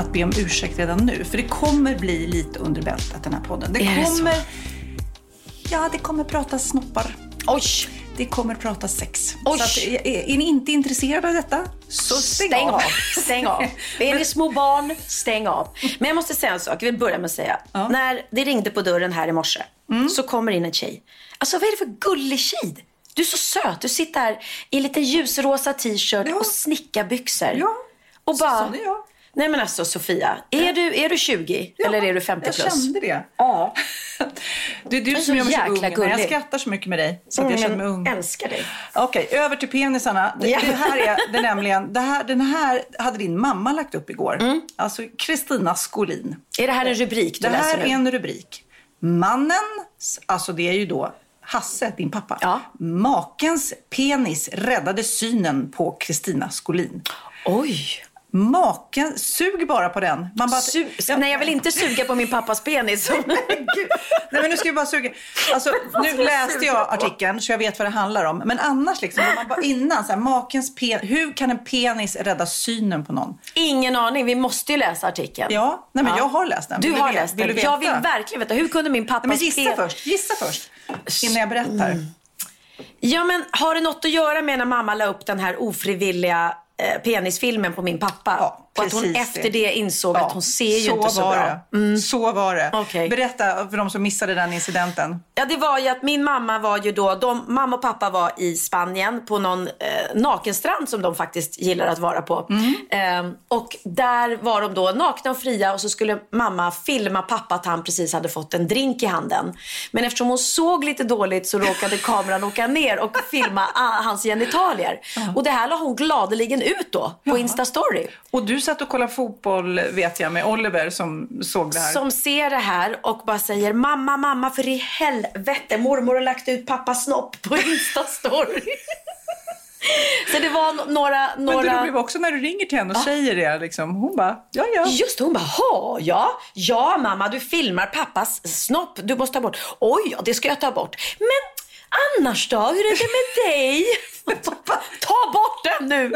att be om ursäkt redan nu. För det kommer bli lite under bältet den här podden. Det Är det kommer... Ja, det kommer pratas snoppar. Oj! Det kommer pratas sex. Oj. Så att, är, är ni inte intresserade av detta, så stäng, Stäng av. av. Stäng av. Är ni små barn, stäng av. Men jag måste säga en sak. Jag vill börja med att säga. När det ringde på dörren här i morse så kommer in en tjej. Alltså vad är det för gullig tjej? Du är så söt. Du sitter här i lite ljusrosa t-shirt Ja. och snickarbyxor. Ja, Och så- bara... är jag. Nej men alltså Sofia, är, du, är du 20 Ja, eller är du 50 jag plus? kände det. Ja. Det är du som gör mig så ung. jäkla Jag gullig. skrattar så mycket med dig. Så att jag känner mig ung. Mm, älskar dig. Okej, över till penisarna. Det, Ja. det här är det nämligen, det här, den här hade din mamma lagt upp igår. Mm. Alltså Kristina Skolin. Är det här en rubrik du Det här läser är nu? en rubrik. Mannens, alltså det är ju då Hasse, din pappa. Ja. Makens penis räddade synen på Kristina Skolin. Oj! Maken, sug bara på den. Man bara, Su- Ja. Nej, jag vill inte suga på min pappas penis. Nej men nu ska vi bara suga. Alltså, nu läste jag artikeln så jag vet vad det handlar om. Men annars liksom, om man bara innan så här, makens pen, hur kan en penis rädda synen på någon? Ingen aning. Vi måste ju läsa artikeln. Ja, nej men Ja. jag har läst den. Du Vill har veta? läst Vill den. du Jag vill verkligen veta. Hur kunde min pappas men gissa först, gissa först. Innan jag berättar. Ja, men har det något att göra med när mamma la upp den här ofrivilliga Eh, penisfilmen på min pappa? Ja, och att hon efter det insåg att hon ser ju så inte så var bra. Mm. Så var det. Okej. Berätta för de som missade den incidenten. Ja, det var ju att min mamma var ju då, de, mamma och pappa var i Spanien på någon eh, nakenstrand som de faktiskt gillar att vara på. Eh, och där var de då nakna och fria och så skulle mamma filma pappa att han precis hade fått en drink i handen. Men eftersom hon såg lite dåligt så råkade kameran åka ner och filma ah, hans genitalier. Och det här la hon gladeligen ut då på Instastory. Och du satt och kollade fotboll vet jag med Oliver som såg det här. Som ser det här och bara säger mamma, mamma för i helvete mormor har lagt ut pappas snopp på Instastory. Så det var no- några... Men det några... var också när du ringer till henne och säger det. Liksom. Hon bara, ja ja. Just det, hon bara, ha ja, ja mamma du filmar pappas snopp, du måste ta bort. Oj, ja det ska jag ta bort. Men annars då, hur är det med dig? ta bort den nu!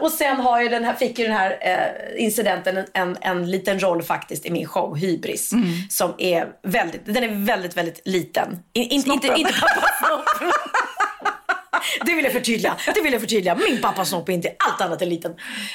Och sen har ju den här, fick ju den här eh, incidenten en, en, en liten roll faktiskt i min show Hybris. Som är väldigt, den är väldigt, väldigt liten. In, inte, inte, inte snopp. Det vill jag förtydliga. Det vill jag förtydliga. Min pappas snopp är inte allt annat än liten.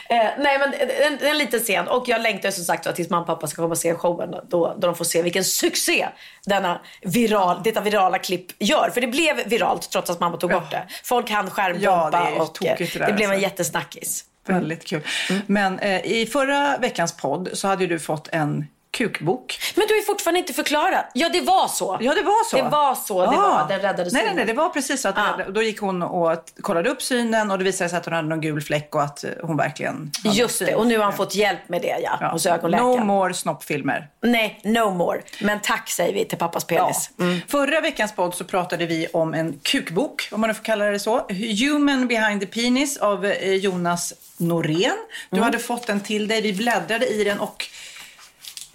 Eh, nej men en, en liten scen. Och jag längtar som sagt tills mamma och pappa ska komma och se showen. Då, då de får se vilken succé denna viral, detta virala klipp gör. För det blev viralt trots att mamma tog bort det. Folk hann skärmbomba Ja, det och eh, det det, där, blev en alltså. jättesnackis. Väldigt kul. Men eh, i förra veckans podd så hade du fått en kukbok. Men du ju fortfarande inte förklarat. Ja det var så. Ja, det var så. Det var så det Ah. var. Den räddade synen. nej, nej, det var precis så. Att Ah. Då gick hon och kollade upp synen och det visade sig att hon hade någon gul fläck och att eh, hon verkligen hade Just det. Och nu har han fått hjälp med det ja. Ja. Hos ögonläkaren. No more snoppfilmer. Nej, no more. Men tack säger vi till pappas penis. Mm. Förra veckans podd så pratade vi om en kukbok, om man nu får kalla det så. Human behind the penis av eh, Jonas Norén. Du Mm. hade fått den till dig, vi bläddrade i den och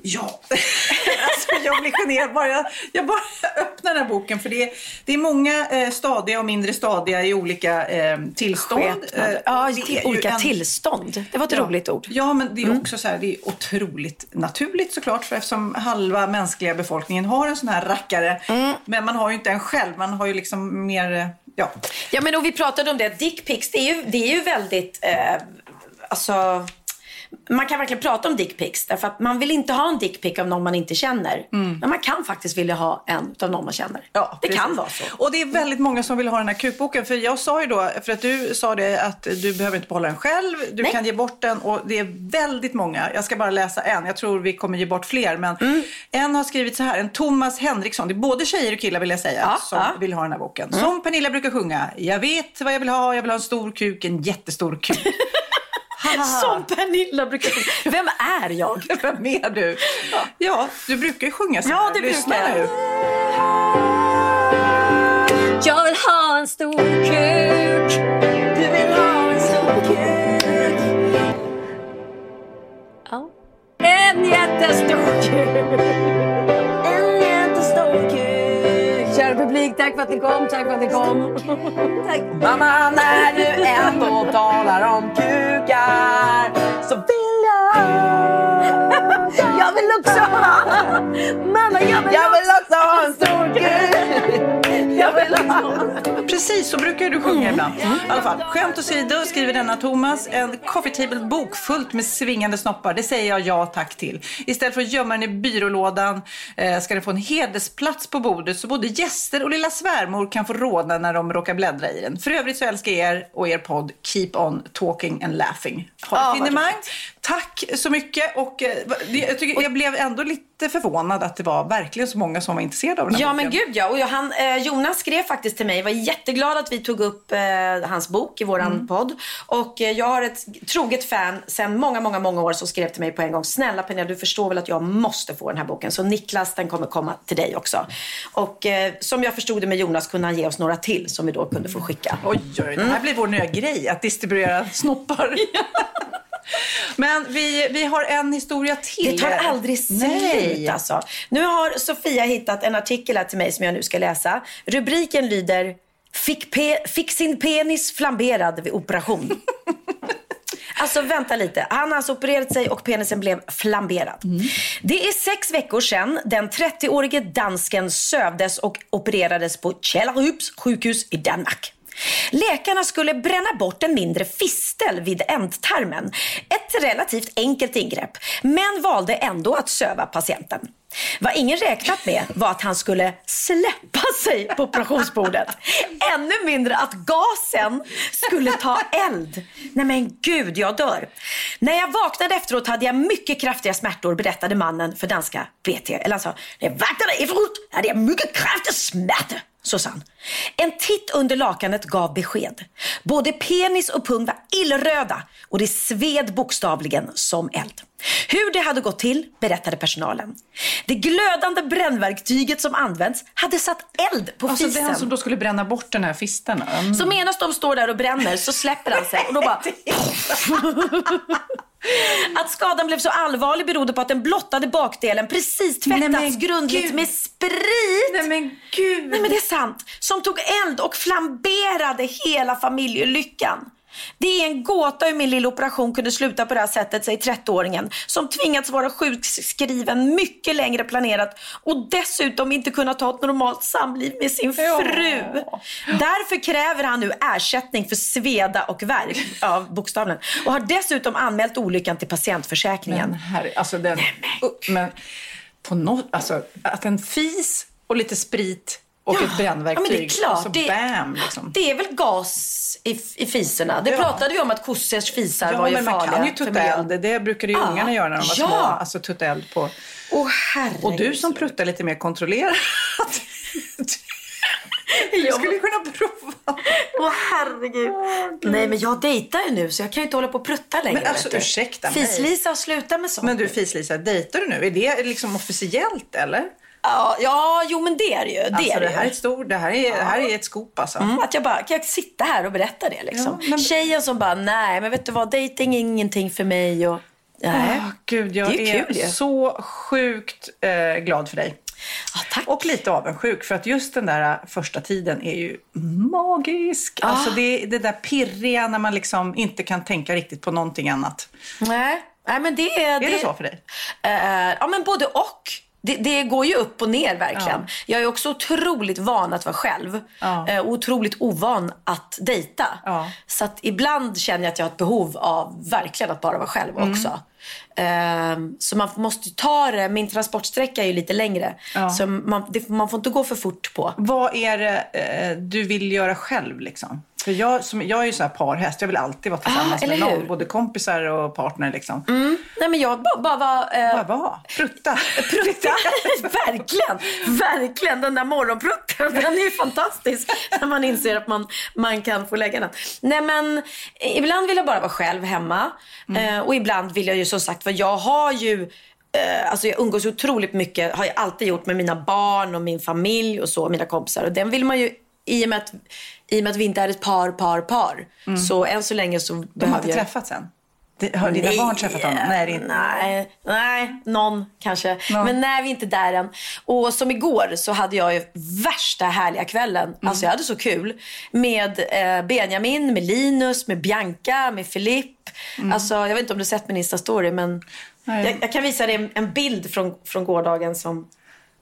Ja. Alltså, jag blir generad bara jag, jag bara öppnar den här boken. För det är, det är många eh, stadiga och mindre stadiga i olika eh, tillstånd. Eh, Ja, till olika en- tillstånd. Det var ett roligt ord. Ja, men det är också så här, det är otroligt naturligt såklart. För eftersom halva mänskliga befolkningen har en sån här rackare. Men man har ju inte en själv. Man har ju liksom mer, eh, ja. Ja, men och vi pratade om det. Dickpics, det är ju, det är ju väldigt... Eh, alltså, man kan verkligen prata om dickpics. Därför att man vill inte ha en dickpic av någon man inte känner. Men man kan faktiskt vilja ha en av någon man känner. Ja, det precis. kan vara så. Och det är väldigt många som vill ha den här kukboken. För jag sa ju då, för att du sa det att du behöver inte behålla den själv. Du Nej. kan ge bort den och det är väldigt många. Jag ska bara läsa en. Jag tror vi kommer ge bort fler. Men Mm. en har skrivit så här. En Thomas Henriksson. Det är både tjejer och killar vill jag säga. Ja, som ja. Mm. vill ha den här boken. Som Pernilla brukar sjunga. Jag vet vad jag vill ha. Jag vill ha en stor kuk. En jättestor kuk. Som Pernilla brukar sjunga. Vem är jag? Vem är du? Ja. du brukar ju sjunga så Ja, det Lyssna brukar jag. nu. Jag vill ha en stor kuk. Du vill ha en stor kuk. Ja. En jättestor kuk. Tack för att ni kom. Tack för att ni kom. Tack. Mamma, när du ändå talar om kukar så vill jag Jag vill också Precis, så brukar du sjunga ibland. I alla fall, skämt åsido skriver denna Thomas en coffee table-bok fullt med svingande snoppar. Det säger jag ja tack till. Istället för att gömma den i byrålådan eh, ska den få en hedersplats på bordet så både gäster och lilla svärmor kan få råda när de råkar bläddra i den. För övrigt så älskar jag er och er podd Keep on talking and laughing. Ha ett finemang. Tack så mycket och eh, jag, tycker, jag blev ändå lite förvånad att det var verkligen så många som var intresserade av den här Ja boken. men gud ja. Och han, eh, Jonas skrev faktiskt till mig. Jag var jätteglad att vi tog upp eh, hans bok i våran podd. Och eh, jag har ett troget fan sedan många, många, många år som skrev till mig på en gång. Snälla Pernilla, du förstår väl att jag måste få den här boken. Så Niklas, den kommer komma till dig också. Och eh, som jag förstod det med Jonas kunde han ge oss några till som vi då kunde få skicka. Oj, oj, det här blir vår nya grej, att distribuera snoppar. Men vi, vi har en historia till. Det tar aldrig slut alltså. Nu har Sofia hittat en artikel här till mig som jag nu ska läsa. Rubriken lyder Fick, pe- fick sin penis flamberad vid operation. Alltså vänta lite. Han har alltså opererat sig och penisen blev flamberad. Det är sex veckor sedan den 30-årige dansken sövdes och opererades på Källarhups sjukhus i Danmark. Läkarna skulle bränna bort en mindre fistel vid ändtarmen. Ett relativt enkelt ingrepp, men valde ändå att söva patienten. Vad ingen räknat med var att han skulle släppa sig på operationsbordet. Ännu mindre att gasen skulle ta eld. Nej men gud, jag dör. När jag vaknade efteråt hade jag mycket kraftiga smärtor, berättade mannen för danska BT. Eller alltså, när jag vaknade efteråt hade jag mycket kraftiga smärtor. Han. En titt under lakanet gav besked. Både penis och pung var illröda och det sved bokstavligen som eld. Hur det hade gått till berättade personalen. Det glödande brännverktyget som använts hade satt eld på Alltså fisen. den som då skulle bränna bort den här fisten. Mm. Så medan de står där och bränner så släpper han sig och då bara... Att skadan blev så allvarlig berodde på att den blottade bakdelen precis Nej, tvättats men grundligt gud. med sprit. Nej men gud. Nej men det är sant. Som tog eld och flamberade hela familjelyckan. Det är en gåta hur min lilla operation kunde sluta på det här sättet, säger 30-åringen. Som tvingats vara sjukskriven mycket längre planerat och dessutom inte kunnat ha ett normalt samliv med sin fru. Därför kräver han nu ersättning för sveda och värk, av bokstavligen. Och har dessutom anmält olyckan till patientförsäkringen. Men herre, alltså den... Uh, men på något, alltså att en fis och lite sprit och ett Ja, brännverktyg. men det är klart, Och så det- bam liksom. Det är väl gas i, i fiserna? Det Ja. pratade vi om att kossors fisar Ja, var ju men man farliga kan ju tutta eld. Det brukade ju Ja. ungarna göra när de var Ja. små. Alltså tutta eld på. Herregud. Och du som pruttar lite mer kontrollerat. Du skulle kunna prova. Åh herregud. Nej men jag dejtar ju nu så jag kan ju inte hålla på och prutta längre. Men alltså, ursäkta mig. Fis-Lisa har slutat med sånt. Men du Fis-Lisa, dejtar du nu? Är det liksom officiellt eller? Ja, ja, jo men det är det ju. Det Alltså är det det här är ju. ett stort, det här är, det här är ett scoop alltså. Mm, Att jag bara, kan jag sitta här och berätta det liksom? Ja, men- Tjejen som bara, nej men vet du vad, dejting är ingenting för mig och Nej. Åh, Gud, jag Det är är, kul ju. så sjukt eh, glad för dig. Ja, tack. Och lite avundsjuk för att just den där äh, första tiden är ju magisk. Ah. Alltså det, det där pirriga när man liksom inte kan tänka riktigt på någonting annat. Nej. Nej, men det är... Är det så för dig? Eh, ja, men både och. Det, det går ju upp och ner verkligen. Jag är också otroligt van att vara själv. Ja. Eh, och otroligt ovan att dejta. Ja. Så att ibland känner jag att jag har ett behov av verkligen att bara vara själv Mm. också. Ehm, så man måste ta det. Min transportsträcka är ju lite längre. Ja. Så man, det, man får inte gå för fort på. Vad är det eh, du vill göra själv liksom? För jag, som, jag är ju så här parhäst. Jag vill alltid vara tillsammans Ah, med någon. hur? Mm. Både kompisar och partner liksom. Nej men jag bara, bara var... eh, Bara vara. Prutta. Prutta. verkligen, verkligen. Den där morgonprutten, den är ju fantastisk. När man inser att man, man kan få lägga den. Nej men, ibland vill jag bara vara själv hemma. Eh, och ibland vill jag ju som sagt, för jag har ju eh, Alltså jag umgås otroligt mycket, har jag alltid gjort med mina barn och min familj och så, mina kompisar. Och den vill man ju, i och med att, i och med att vi inte är ett par, par, par. Så än så länge så De har inte jag... träffats än? Det- Har dina barn träffat honom? Nej, det är inte. Nej, nej, någon kanske. Någon. Men nej, vi är inte där än. Och som igår så hade jag ju värsta härliga kvällen. Mm. Alltså jag hade så kul. Med eh, Benjamin, med Linus, med Bianca, med Filip. Alltså jag vet inte om du sett min Insta-story men Mm. Jag, jag kan visa dig en, en bild från, från gårdagen som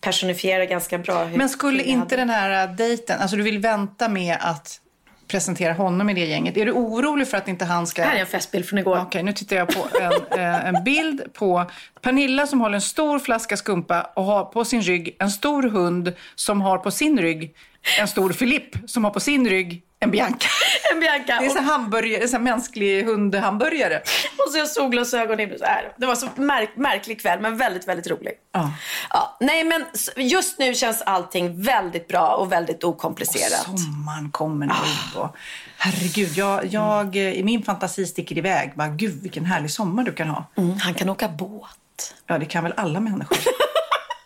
personifierar ganska bra hur Men skulle inte hade. den här äh, dejten, alltså du vill vänta med att presentera honom i det gänget. Är du orolig för att inte han ska... Här är en festbild från igår. Okej, nu tittar jag på en, eh, en bild på Pernilla som håller en stor flaska skumpa och har på sin rygg en stor hund som har på sin rygg en stor Filipp som har på sin rygg en Bianca. En Bianca. Det är så hamburgare, här mänsklig hundhamburgare. Och så jag solglasögon in. Så här. Det var så märk märklig kväll, men väldigt, väldigt rolig. Ja. Ja, nej, men just nu känns allting väldigt bra och väldigt okomplicerat. Sommaren kommer nu och herregud, jag, jag eh, i min fantasi sticker iväg. Bara, Gud vilken härlig sommar du kan ha. Mm, han kan åka båt. Ja, det kan väl alla människor.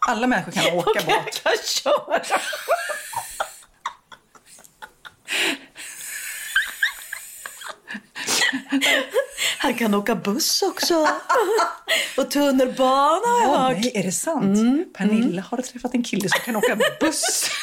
Alla människor kan åka Och jag båt. kan köra. Han kan åka buss också. Och tunnelbana har jag Ja, hört. nej, är det sant? Pernilla har träffat en kille som kan åka buss.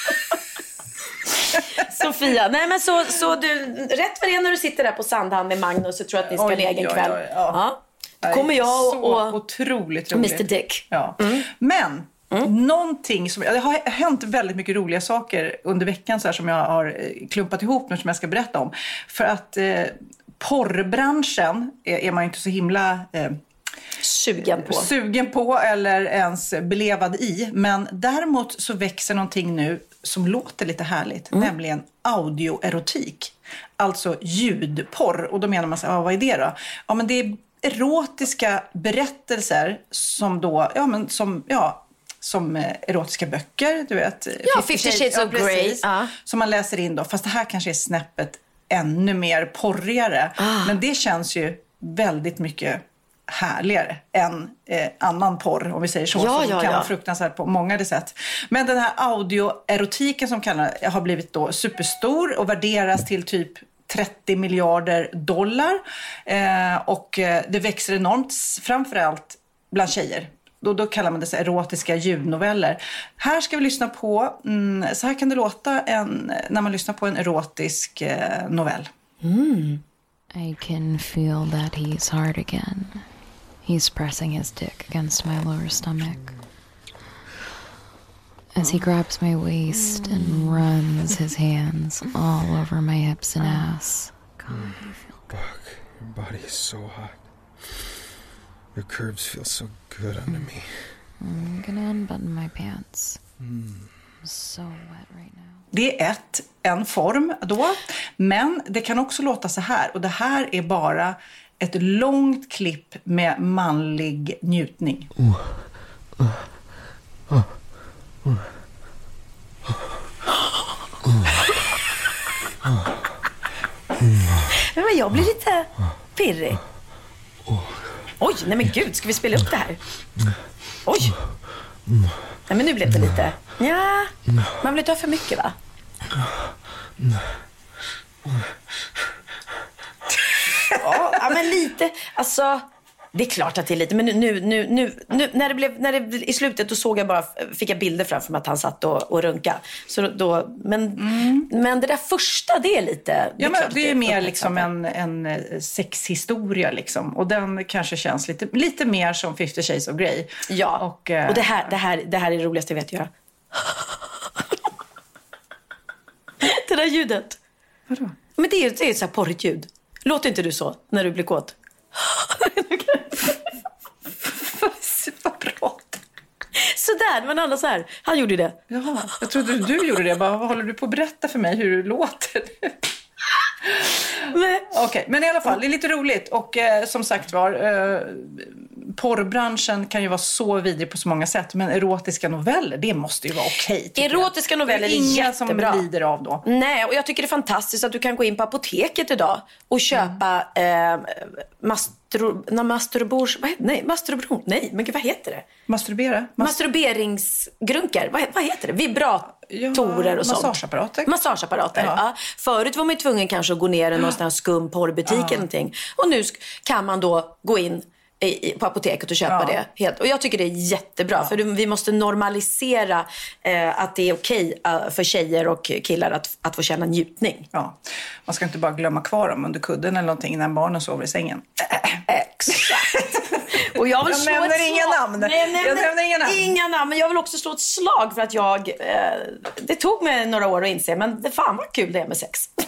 Sofia, nej men så, så du, rätt vad det är när du sitter där på Sandhamn med Magnus och tror att ni ska ha en Oj, egen oj, kväll. oj, ja. Då kommer jag Så och, och otroligt roligt. Mr Dick. Ja. Men någonting som, det har hänt väldigt mycket roliga saker under veckan så här, som jag har eh, klumpat ihop nu som jag ska berätta om. För att eh, porrbranschen är, är man inte så himla eh, sugen på. sugen på eller ens belevad i. Men däremot så växer någonting nu som låter lite härligt, nämligen audioerotik. Alltså ljudporr. Och då menar man så här, ah, vad är det då? Ja, men det är erotiska berättelser som då, ja men som, ja, som eh, erotiska böcker, du vet. Ja, 50 Shades of Grey. Ja. Som man läser in då. Fast det här kanske är snäppet ännu mer porrigare. Ah. Men det känns ju väldigt mycket härligare än eh, annan porr, om vi säger så. Ja, som ja, kan ja. vara fruktansvärt på många sätt. Men den här audioerotiken som kallar har blivit då superstor och värderas till typ 30 miljarder dollar. Eh, och eh, det växer enormt, framförallt bland tjejer. Då, då kallar man det så erotiska ljudnoveller. Här ska vi lyssna på, mm, så här kan det låta en, när man lyssnar på en erotisk eh, novell. I can feel that he's hard again. He's pressing his dick against my lower stomach. As he grabs my waist and runs his hands all over my hips and ass. Buck, your body is so hot. Your curves feel so good under me. I'm gonna unbutton my pants. I'm so wet right now. Det är ett, en form då. Men det kan också låta så här. Och det här är bara ett långt klipp med manlig njutning. Ja, men jag blir lite pirrig. Oj, nej men gud, ska vi spela upp det här? Oj! Nej men nu blev det lite... Ja, man vill inte ha för mycket va? Ja, ja, men lite. Alltså, det är klart att det är lite, men nu, nu, nu, nu, när, det blev, när det i slutet då såg jag bara, fick jag bilder framför mig att han satt och, och runka. Så då, men, men det där första, det är lite... Mm. Ja, men det är mer liksom en, en eh, sexhistoria liksom. Och den kanske känns lite, lite mer som 50 shades of Grey. Ja, Och, och, eh, det, här, det, här, det här är det roligaste jag vet göra. det där ljudet. Vadå? Men det är ju det är ett så här porrigt ljud. Låter inte du så när du blir kåt? Vad bra. Sådär, men alla så här. Han gjorde det. Jaha, jag trodde du gjorde det. Bara, vad håller du på att berätta för mig hur du låter? Men, Okej, men i alla fall, det är lite roligt. Och eh, som sagt var, eh, porrbranschen kan ju vara så vidrig på så många sätt. Men erotiska noveller, det måste ju vara okej. jag. Erotiska noveller Det är inga jättebra. som lider av då. Nej, och jag tycker det är fantastiskt att du kan gå in på apoteket idag och köpa eh, mastro, na, masturbors, vad heter, nej, masturbation, nej, men gud, vad heter det? Masturbera? Mas- Masturberingsgrunkar, vad, vad heter det? Vibratorer Ja, och sånt. massageapparater. Massageapparater, Ja. ja. Förut var man tvungen kanske att gå ner i någon sån här skum porrbutik eller någonting. Och nu kan man då gå in i, på apoteket och köpa Ja. det. Helt. Och jag tycker det är jättebra. För du- vi måste normalisera eh, att det är okej eh, för tjejer och killar att, att få känna njutning. Ja, man ska inte bara glömma kvar dem under kudden eller någonting när barnen sover i sängen. Exakt. Och jag vill Jag slå nämner ett inga slag. namn. Nej, Jag nej, nämner inga namn. Inga namn. Men jag vill också slå ett slag för att jag... Eh, det tog mig några år att inse, men det fan vad kul det är med sex.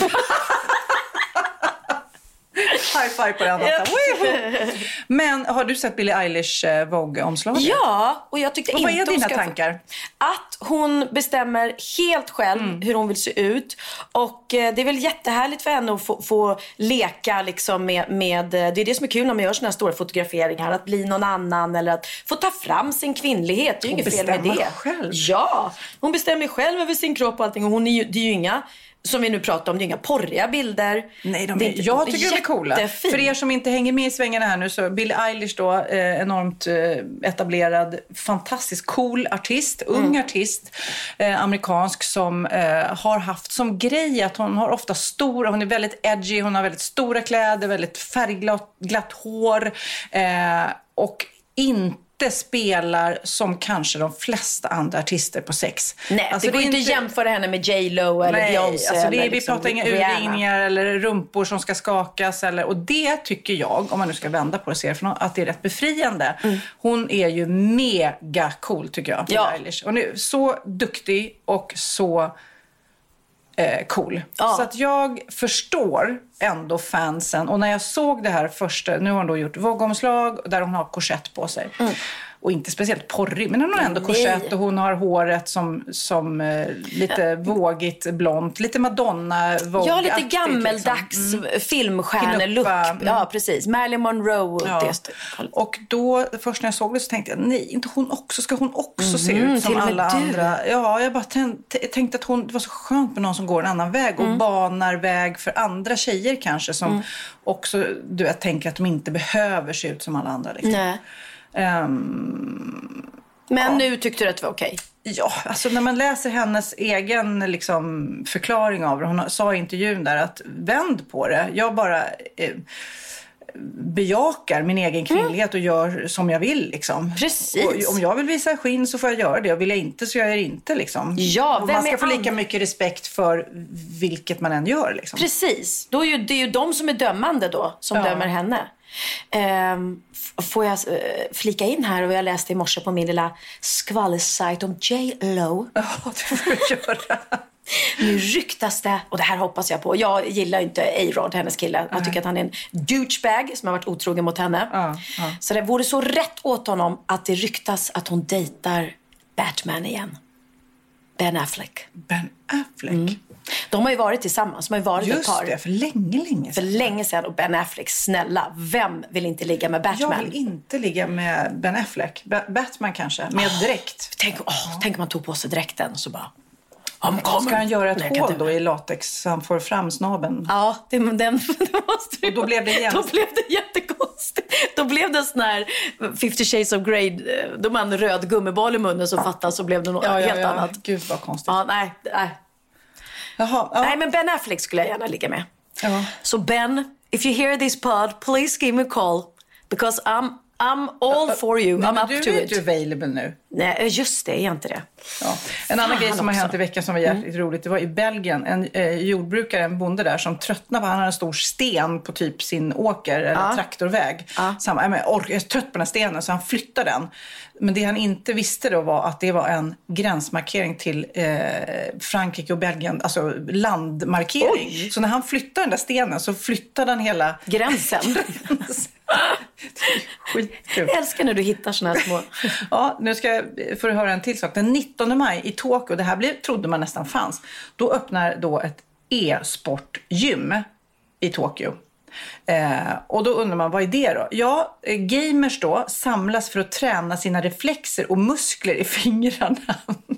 High five på den. Men har du sett Billie Eilish eh, Vogue-omslaget? Ja, och jag tyckte Och vad inte är hon dina ska- tankar? Att hon bestämmer helt själv Mm. hur hon vill se ut. Och eh, det är väl jättehärligt för henne att få, få leka liksom med, med... eh, Det är det som är kul när man gör såna här stora fotograferingar. Att bli någon annan eller att få ta fram sin kvinnlighet. Det är ju inget fel med det. själv. Ja, hon bestämmer själv över sin kropp och allting. Och hon är ju, det är ju inga, som vi nu pratar om, det är inga porriga bilder. Nej, de är, inte- jag tycker de är coola. jättefin. För er som inte hänger med i svängarna här nu så Billie Eilish då, eh, enormt eh, etablerad, fantastiskt cool artist, ung Mm. artist, eh, amerikansk som eh, har haft som grej att hon har ofta stora, hon är väldigt edgy, hon har väldigt stora kläder, väldigt färgglatt glatt hår eh, och inte spelar som kanske de flesta andra artister på sex. Nej, Alltså, det går ju inte att jämföra henne med J Lo eller Nej, Beyoncé. alltså det, eller vi liksom pratar inga urringningar eller rumpor som ska skakas. Eller, och det tycker jag, om man nu ska vända på det och se det att det är rätt befriande. Hon är ju mega cool tycker jag, Ja. Eilish. Och nu, så duktig och så eh, cool. Ja. Så att jag förstår ändå fansen. Och när jag såg det här första, nu har hon då gjort vågomslag där hon har korsett på sig. Mm. Och inte speciellt porrig, men hon har ändå Mm. Korsett och hon har håret som, som eh, lite vågigt blont. Lite madonna Ja, lite Vogue-aktigt, gammeldags liksom. Mm. filmstjärnelook. Mm. Ja, precis. Marilyn Monroe. Ja. Det. Och då, först när jag såg det så tänkte jag, nej, inte hon också, ska hon också se Mhm, ut som alla du. andra? Ja, jag bara tänkte, tänkte att hon, det var så skönt med någon som går en annan väg och Mm. banar väg för andra tjejer kanske som också, du vet, tänker att de inte behöver se ut som alla andra. Liksom. Nej. Ehm, Men nu tyckte du att det var okej? Ja, alltså när man läser hennes egen liksom, förklaring av det. Hon sa i intervjun där att vänd på det. Jag bara eh, bejakar min egen kvinnlighet och gör som jag vill. Liksom. Mm. Precis. Och om jag vill visa skinn så får jag göra det. Och vill jag inte så gör jag det inte. Liksom. Ja, man ska få lika mycket respekt för vilket man än gör. Liksom. Precis. Då är ju, det är ju de som är dömande då, som Ja. dömer henne. Ehm, får jag eh, flika in här och jag läste i morse på min lilla skvallersajt om J Lo. Ja, det får du göra. Nu ryktas det, och det här hoppas jag på. Jag gillar inte A-Rod, hennes kille. Jag tycker att han är en douchebag som har varit otrogen mot henne. Ja, ja. Så det vore så rätt åt honom att det ryktas att hon dejtar Batman igen. Ben Affleck. Ben Affleck. De har ju varit tillsammans, de har ju varit ett Just par. det, för länge, länge För sedan. länge sedan. Och Ben Affleck, snälla, vem vill inte ligga med Batman? Jag vill inte ligga med Ben Affleck. Ba- Batman kanske, med dräkt. Tänk, åh, tänk om man tog på sig dräkten så bara... Ska han göra ett hål då i latex så han får fram snabeln? Ja, det, den, det måste du Och då blev det igen. Då blev det jättekonstigt. Då blev det en sån här 50 shades of Grey, eh, då man röd gummiboll i munnen så fattas så blev det något helt annat. Gud vad konstigt. Ja, nej, nej. Jaha, ja. nej, men Ben Affleck skulle jag gärna ligga med. Ja. Så Ben, if you hear this pod, please give me a call. Because I'm I'm all for you. Nej, I'm up du to är it. inte available nu. Nej, just det. Är inte det? Ja. En annan Fan grej som har hänt i veckan som var jäkligt roligt, det var i Belgien. En eh, jordbrukare, en bonde där, som tröttnade på, han hade en stor sten på typ sin åker eller traktorväg. Så han bara, "Nej, men jag, är trött på den här stenen, så han flyttade den. Men det han inte visste då var att det var en gränsmarkering till eh, Frankrike och Belgien, alltså landmarkering. Så när han flyttade den där stenen så flyttade han hela Gränsen. Skitkul. Jag älskar när du hittar såna här små... Ja, nu ska jag Eh, få höra en till sak. Den 19 maj i Tokyo, det här blev, trodde man nästan fanns, då öppnar då ett e-sportgym i Tokyo. Eh, och då undrar man, vad är det då? Ja, eh, gamers då samlas för att träna sina reflexer och muskler i fingrarna.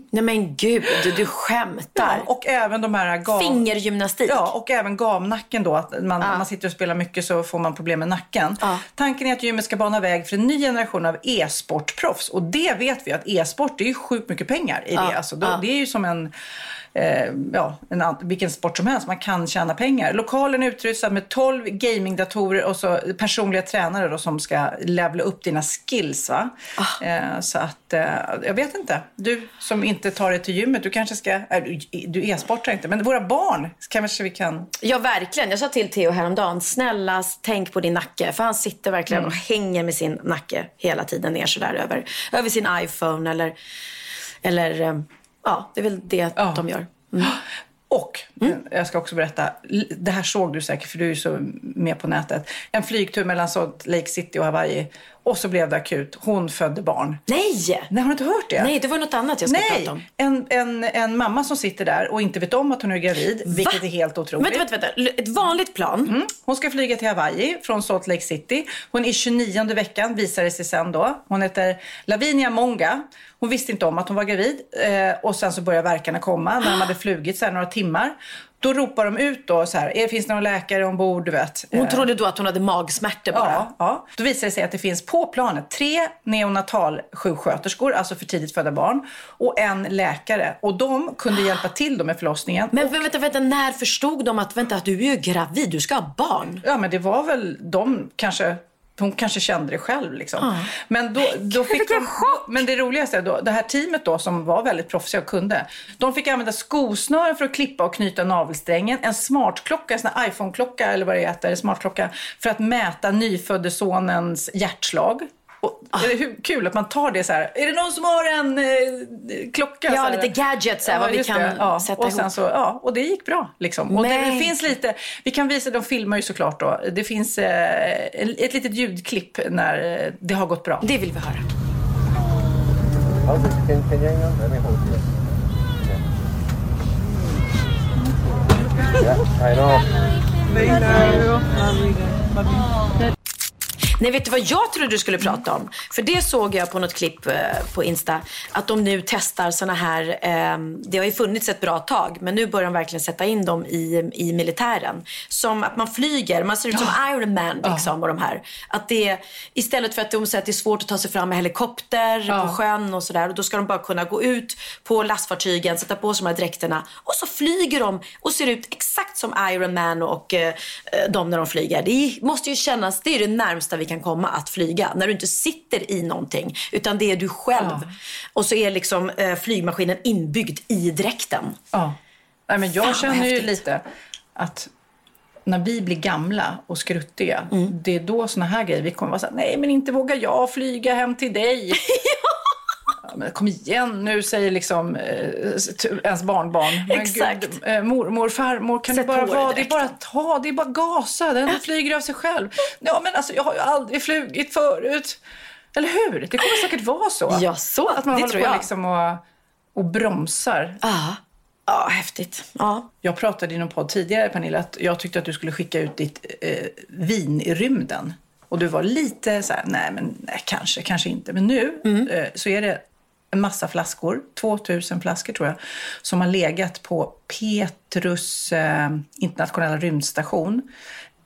Nej men gud, du, skämtar. Ja, och även de här gav... Fingergymnastik. Ja, och även gamnacken då. Att man, man sitter och spelar mycket så får man problem med nacken. Tanken är att gymmet ska bana väg för en ny generation av e-sportproffs. Och det vet vi att e-sport, det är ju sjukt mycket pengar i det. Alltså, då, Det är ju som en... Eh, ja, en, vilken sport som helst. Man kan tjäna pengar. Lokalen är utrustad med 12 gamingdatorer och så personliga tränare då, som ska levla upp dina skills. Va? Eh, så att, eh, jag vet inte. Du som inte tar dig till gymmet, du kanske ska... Äh, du, e-sportar inte, men våra barn kanske vi kan... Ja, verkligen. Jag sa till Theo häromdagen, snälla tänk på din nacke. För han sitter verkligen och hänger med sin nacke hela tiden ner sådär över, över sin iPhone eller, eller eh, ja, det är väl det Ja. de gör. Och jag ska också berätta, det här såg du säkert för du är ju så med på nätet. En flygtur mellan Salt Lake City och Hawaii. Och så blev det akut. Hon födde barn. Nej! Nej, har du inte hört det? Nej, det var något annat jag Nej, prata om. en, en, en mamma som sitter där och inte vet om att hon är gravid, vilket är helt otroligt. Vänta, vänta, vänta. Ett vanligt plan. Mm. Hon ska flyga till Hawaii från Salt Lake City. Hon är 29 veckan, visar det sig sen då. Hon heter Lavinia Monga. Hon visste inte om att hon var gravid. Eh, och sen så börjar verkarna komma när de hade flugit så några timmar. Då ropar de ut då så här, "Eh, finns det någon läkare ombord? Du vet. Hon Eh, trodde då att hon hade magsmärtor bara. Ja, ja. Då visar det sig att det finns på planet tre neonatalsjuksköterskor, alltså för tidigt födda barn, och en läkare. Och de kunde hjälpa till då med förlossningen. Men vänta, vänta, när förstod de att vänta, du är gravid, du ska ha barn? Ja, men det var väl de kanske hon kanske kände det själv. Liksom. Men, då, då fick de, men det roligaste är då, det här teamet då som var väldigt proffsiga och kunde. De fick använda skosnören för att klippa och knyta navelsträngen. En smartklocka, en sån iPhone-klocka eller vad det heter, smartklocka. För att mäta nyfödde sonens hjärtslag. Och, hur kul att man tar det så här. Är det någon som har en eh, klocka? Ja, så här? lite gadgets så här, vad vi kan det. ja. sätta och ihop. sen så, ja, Och det gick bra. Liksom. Och det, det finns lite, vi kan visa, de filmar ju såklart då. Det finns eh, ett litet ljudklipp när eh, det har gått bra. Det vill vi höra. Okay, Nej, vet du vad jag trodde du skulle prata om? För det såg jag på något klipp eh, på Insta. Att de nu testar såna här, eh, det har ju funnits ett bra tag, men nu börjar de verkligen sätta in dem i, i militären. Som att man flyger, man ser ut som Iron Man liksom och de här. Att det, istället för att de säger att det är svårt att ta sig fram med helikopter på sjön och sådär. Och då ska de bara kunna gå ut på lastfartygen, sätta på sig de här dräkterna. Och så flyger de och ser ut exakt som Iron Man och eh, de när de flyger. Det måste ju kännas, det är det närmsta vi kan komma att flyga. När du inte sitter i någonting, utan det är du själv. Och så är liksom eh, flygmaskinen inbyggd i dräkten. Ja. Nej, men jag Fan, känner ju lite att när vi blir gamla och skruttiga, Mm. det är då såna här grejer vi kommer vara såhär, nej men inte vågar jag flyga hem till dig. Ja, kom igen nu, säger liksom eh, ens barnbarn. Men Exakt. Gud, eh, mormor, farmor, kan Sätt du bara vara, det är bara ta, det är bara gasa, den flyger av sig själv. Ja men alltså jag har ju aldrig flugit förut. Eller hur? Det kommer säkert vara så. Ja, så. Att man Det håller på liksom och, och bromsar. Ja, ja häftigt. Ja. Jag pratade i någon podd tidigare, Pernilla, att jag tyckte att du skulle skicka ut ditt eh, vin i rymden. Och du var lite så här, nej men nej, kanske, kanske inte. Men nu eh, så är det en massa flaskor, 2000 flaskor tror jag, som har legat på Petrus eh, internationella rymdstation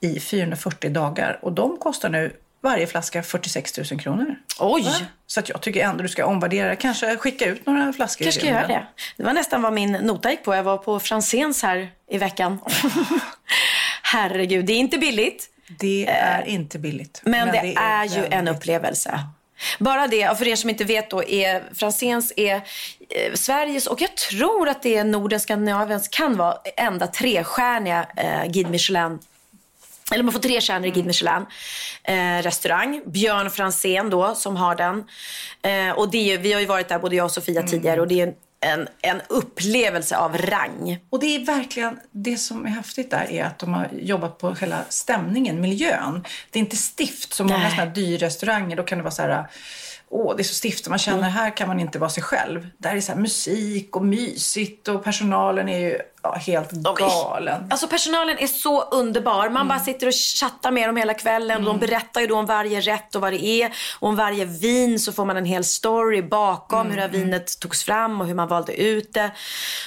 i 440 dagar. Och de kostar nu varje flaska 46 000 kronor. Oj! Va? Så att jag tycker ändå du ska omvärdera, kanske skicka ut några flaskor Kanske ska göra det. Det var nästan vad min nota gick på. Jag var på Franzéns här i veckan. Herregud, det är inte billigt. Det är inte billigt. Men, det, är, ju väldigt- en upplevelse. Bara det, för er som inte vet då, är Franzéns är eh, Sveriges och jag tror att det är Norden, Skandinaviens, kan vara enda trestjärniga eh, Guide Michelin eller man får tre stjärnor i Guide Michelin eh, restaurang. Björn Franzén då som har den. Eh, och det är, vi har ju varit där både jag och Sofia tidigare och det är en, en upplevelse av rang. Och det är verkligen, det som är häftigt där är att de har jobbat på själva stämningen, miljön. Det är inte stift som många sådana dyrrestauranger. Då kan det vara så här, åh det är så stift. Man känner här kan man inte vara sig själv. Där är det så musik och mysigt och personalen är ju ja, helt galen. Alltså personalen är så underbar. Man bara sitter och chattar med dem hela kvällen. De berättar ju då om varje rätt och vad det är. Och om varje vin så får man en hel story bakom hur det här vinet togs fram och hur man valde ut det.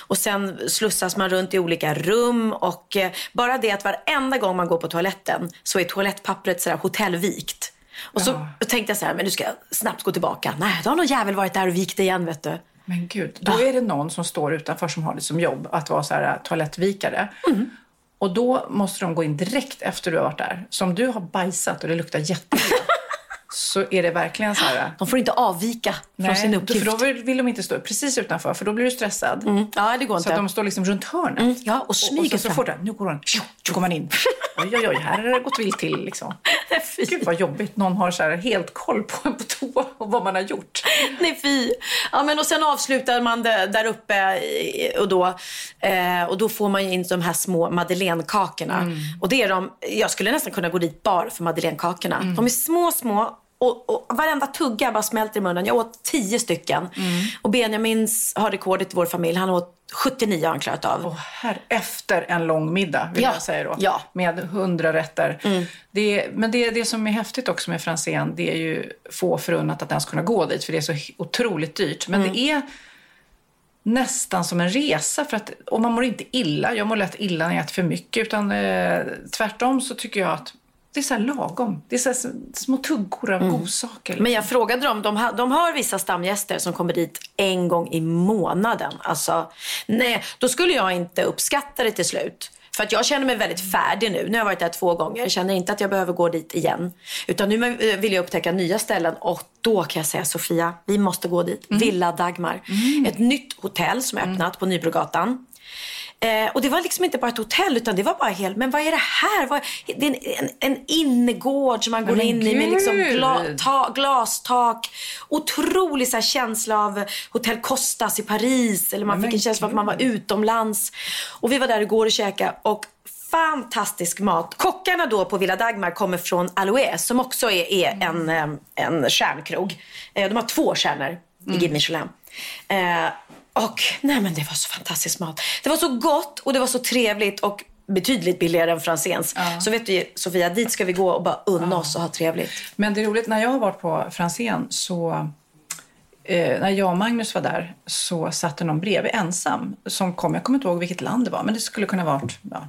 Och sen slussas man runt i olika rum. Och eh, bara det att varenda gång man går på toaletten så är toalettpappret sådär hotellvikt. Och så tänkte jag så här, men nu ska jag snabbt gå tillbaka. Nej, då har någon jävel varit där och vikt igen vet du. Men gud, då är det någon som står utanför som har det som jobb att vara så här äh, toalettvikare. Mm. Och då måste de gå in direkt efter du har varit där. Så om du har bajsat och det luktar jätteilla så är det verkligen så här... De får inte avvika från sin uppgift. för då vill vill de inte stå precis utanför för då blir du stressad. Ja, det går Så inte. att de står liksom runt hörnet. Mm, ja, och och smyger så, så fram. fort det, nu går tjo, så går man in. Oj, oj, oj, här har det gått vilt till liksom. Gud vad jobbigt. Någon har så helt koll på en på toa och vad man har gjort. Nej fy. Ja, men och sen avslutar man det där uppe eh, och då, eh, och då får man ju in de här små madeleinekakorna. Mm. Och det är de, jag skulle nästan kunna gå dit bara för madeleinekakorna. Mm. De är små, små och, och varenda tugga bara smälter i munnen. Jag åt tio stycken. Mm. Och Benjamin har rekordet i vår familj. Han åt 79 har han klarat av. Och här, efter en lång middag, vill Ja, jag säga då. ja. Mm. Med hundra rätter. Det, men det, det som är häftigt också med Franzén, det är ju få förunnat att ens kunna gå dit, för det är så otroligt dyrt. Men Mm. det är nästan som en resa, för att, och man mår inte illa. Jag mår lätt illa när jag äter för mycket, utan eh, tvärtom så tycker jag att det är så lagom. Det är så små tuggor av godsaker. Mm. Men jag frågade dem, de har, de har vissa stamgäster som kommer dit en gång i månaden. Alltså, nej, då skulle jag inte uppskatta det till slut. För att jag känner mig väldigt färdig nu. Nu har jag varit där två gånger. Jag känner inte att jag behöver gå dit igen. Utan nu vill jag upptäcka nya ställen. Och då kan jag säga Sofia, vi måste gå dit. Villa Dagmar. Ett nytt hotell som är öppnat på Nybrogatan. Eh, och det var liksom inte bara ett hotell utan det var bara helt, men vad är det här? Vad, det är en, en, en innergård som man går men in i med liksom gud! gla, ta, glastak. Otrolig så här, känsla av Hotel Costas i Paris. Eller man Men fick en känsla av att man var utomlands. Och vi var där igår och käkade och fantastisk mat. Kockarna då på Villa Dagmar kommer från Aloe som också är, är en, eh, en stjärnkrog. Eh, De har två stjärnor i Guide Michelin. Eh, och nej men det var så fantastisk mat. Det var så gott och det var så trevligt och betydligt billigare än Franzéns. Så vet du Sofia, dit ska vi gå och bara unna oss och ha trevligt. Men det är roligt, när jag har varit på Franzén så Eh, när jag och Magnus var där så satt det någon bredvid ensam som kom, jag kommer inte ihåg vilket land det var, men det skulle kunna varit ja,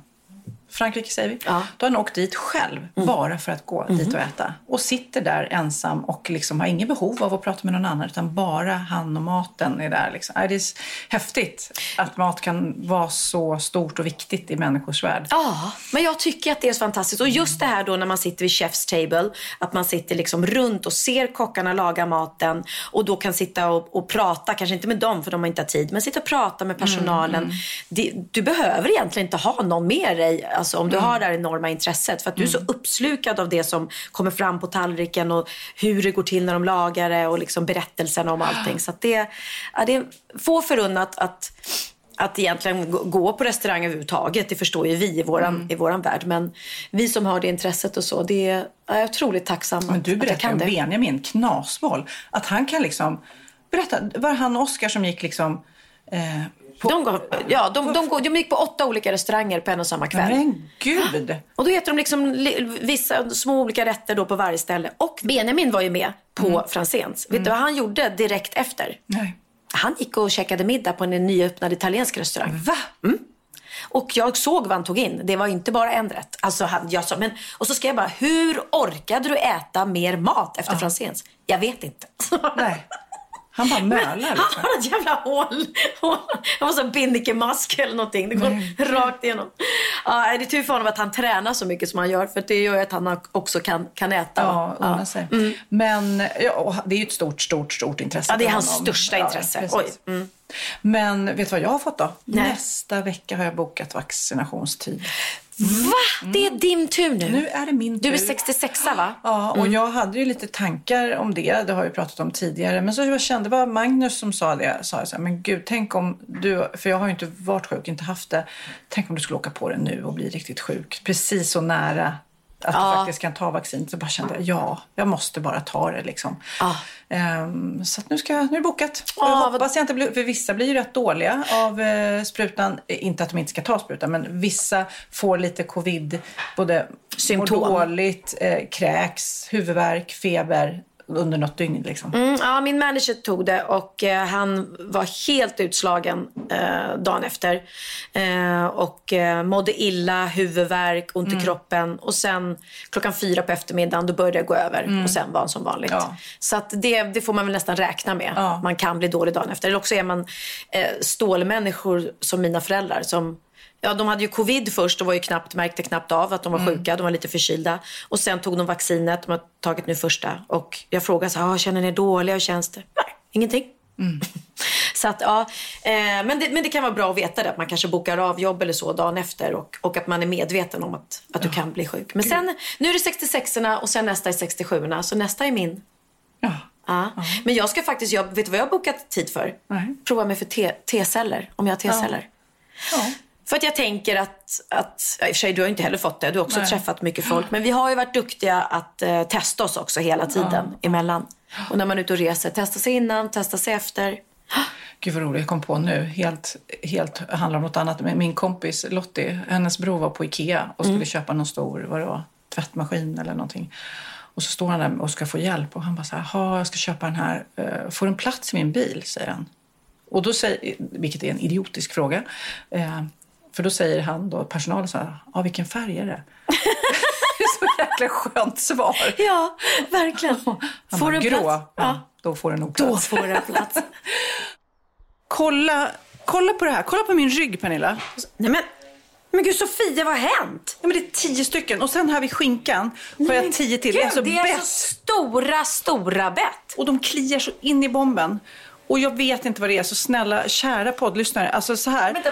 Frankrike säger vi. Ja. Mm. Då har han åkt dit själv, bara för att gå dit och äta. Och sitter där ensam och liksom har inget behov av att prata med någon annan, utan bara han och maten är där. Liksom. Ja, Det är häftigt att mat kan vara så stort och viktigt i människors värld. Ja, men jag tycker att det är så fantastiskt. Och just det här då när man sitter vid chef's table, att man sitter liksom runt och ser kockarna laga maten och då kan sitta och, och prata, kanske inte med dem för de har inte tid, men sitta och prata med personalen. Det, du behöver egentligen inte ha någon med dig, alltså om du har det här enorma intresset, för att du är så uppslukad av det som kommer fram på tallriken och hur det går till när de lagar det och liksom berättelserna om allting. Så att det, ja, det är få förunnat att att egentligen gå- på restaurang överhuvudtaget. Det förstår ju vi i våran, Mm. i våran värld. Men vi som har det intresset och så, det är, jag är otroligt tacksam Men du att jag berättade kan om. Benjamin Knasboll. Att han kan liksom... Berätta, var han och Oskar som gick liksom... Eh, på, De, går, ja, de, de, går, de gick på åtta olika restauranger på en och samma kväll. men gud! Och då äter de liksom li- vissa små olika rätter då på varje ställe. Och Benjamin var ju med på Mm. Franzéns. Vet du vad han gjorde direkt efter? Nej. Han gick och käkade middag på en nyöppnad italiensk restaurang. Va? Och jag såg vad han tog in. Det var inte bara en rätt. Alltså han, jag sa, men, och så ska jag bara, hur orkade du äta mer mat efter Franzéns? Jag vet inte. Nej. Han bara mölar. Han Liksom. har ett jävla hål. hål. Han var som binnikemask eller någonting. Det går rakt igenom. Ja, det är tur för honom att han tränar så mycket som han gör. För det gör att han också kan, kan äta. Ja, unna sig. Men ja, det är ju ett stort, stort, stort intresse Ja, det är hans största intresse. Mm. Men vet du vad jag har fått då? Nej. Nästa vecka har jag bokat vaccinationstid. Va? Det är din tur nu. Nu är det min Du är tur. 66 va? Ja, och jag hade ju lite tankar om det. Det har vi pratat om tidigare. Men så jag kände, det var Magnus som sa det. Sa jag så här, men gud, tänk om du, för jag har ju inte varit sjuk, inte haft det. Tänk om du skulle åka på det nu och bli riktigt sjuk. Precis så nära att Ja. du faktiskt kan ta vaccinet. Så bara kände jag, ja, jag måste bara ta det liksom. Ja. Ehm, så nu, ska, nu är det bokat. Ja, jag vad- hoppas jag inte blir, för vissa blir ju rätt dåliga av eh, sprutan. Eh, Inte att de inte ska ta sprutan, men vissa får lite covid, både Symptom. mår dåligt, eh, kräks, huvudvärk, feber under något dygn liksom. Mm, ja, min manager tog det och eh, han var helt utslagen eh, dagen efter. Eh, och eh, mådde illa, huvudvärk, ont Mm. i kroppen. Och sen klockan fyra på eftermiddagen då började det gå över. Och sen var han som vanligt. Mm. Ja. Så att det, det får man väl nästan räkna med. Ja. Man kan bli dålig dagen efter. Eller också är man eh, stålmänniskor som mina föräldrar. Som, ja, de hade ju covid först och var ju knappt, märkte knappt av att de var sjuka. De var lite förkylda. Och sen tog de vaccinet. De har tagit nu första. Och jag frågade så här, ah, känner ni er dåliga? Hur känns det? Nej, ingenting. Så att, ja, eh, men, det, men det kan vara bra att veta det. Att man kanske bokar av jobb eller så dagen efter. Och, och att man är medveten om att, att du kan bli sjuk. Men sen, nu är det 66orna och sen nästa är 67orna. Så nästa är min. Ja. Ja. Men jag ska faktiskt, jag, vet du vad jag har bokat tid för? Nej. Prova mig för T-celler, om jag har T-celler. Ja. För att jag tänker att, att ja, i och för sig du har inte heller fått det, du har också Nej. träffat mycket folk. Men vi har ju varit duktiga att eh, testa oss också hela tiden emellan. Och när man är ute och reser, testa sig innan, testa sig efter. Gud vad roligt jag kom på nu. Helt, helt handlar om något annat. Min kompis Lottie, hennes bror var på Ikea och skulle köpa någon stor vad det var, tvättmaskin eller någonting. Och så står han där och ska få hjälp och han bara så här, "Ha, jag ska köpa den här. Eh, Får den plats i min bil? säger han. Och då säger, vilket är en idiotisk fråga. För då säger han då, personalen så här, ja vilken färg är det? det är så jäkla skönt svar. Ja, verkligen. Han Får bara, grå? plats? Ja, Ja. då får den nog Då plats. får den plats. Kolla, kolla på det här. Kolla på min rygg, Pernilla. Nej men, men gud Sofia, vad har hänt? Ja, men det är tio stycken. Och sen här vid skinkan har jag tio till. det är alltså det är bett. alltså stora, stora bett. Och de kliar så in i bomben. Och jag vet inte vad det är. Så snälla, kära poddlyssnare. Alltså så här. Vänta?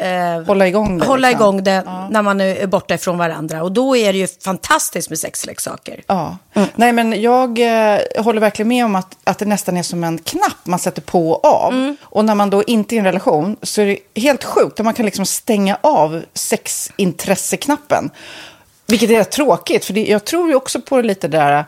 eh, Hålla igång det, hålla liksom. igång det när man är borta ifrån varandra. Och då är det ju fantastiskt med sexleksaker. Ja. Nej, men jag eh, håller verkligen med om att, att det nästan är som en knapp man sätter på och av. Mm. Och när man då inte är i en relation så är det helt sjukt. att Man kan liksom stänga av sexintresseknappen. Vilket är rätt tråkigt, för det, jag tror ju också på det lite där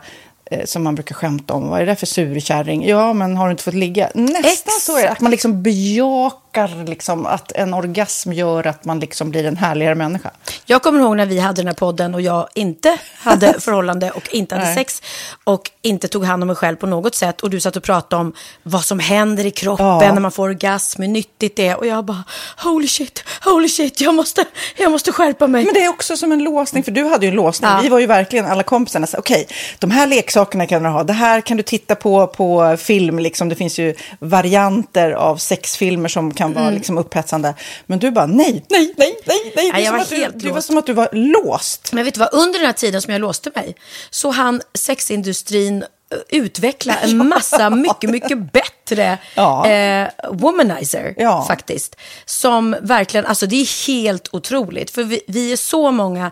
som man brukar skämta om. Vad är det för surkärring? Ja, men har du inte fått ligga? Nästan så är det. Att man liksom bejakar liksom, att en orgasm gör att man liksom blir en härligare människa. Jag kommer ihåg när vi hade den här podden och jag inte hade förhållande och inte hade Nej. sex och inte tog hand om mig själv på något sätt. Och du satt och pratade om vad som händer i kroppen Ja. när man får orgasm, hur nyttigt det är. Och jag bara, holy shit, holy shit, jag måste, jag måste skärpa mig. Men det är också som en låsning, för du hade ju en låsning. Ja. Vi var ju verkligen alla kompisarna. Okej, de här leksakerna kan du ha. Det här kan du titta på på film. Liksom. Det finns ju varianter av sexfilmer som kan vara Mm. liksom, upphetsande. Men du bara nej, nej, nej, nej. nej. Det, som var att du, helt det var som att du var låst. Men vet du vad, under den här tiden som jag låste mig så hann sexindustrin eh, utveckla en massa mycket, mycket bättre Ja. eh, womanizer Ja. faktiskt. Som verkligen, alltså det är helt otroligt. För vi, vi är så många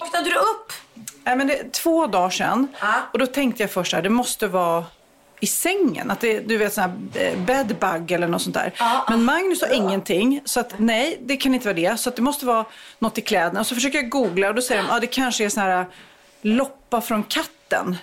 Vaknade du upp? Nej, men det, två dagar sedan. Ah. Och då tänkte jag först att det måste vara i sängen. Att det, du vet sån här eh, bedbug eller något sånt där. Ah, men Magnus har ah. ingenting. Så att nej, det kan inte vara det. Så att det måste vara något i kläderna. Och så försöker jag googla och då säger de att ah, det kanske är sån här loppa från katten vatten.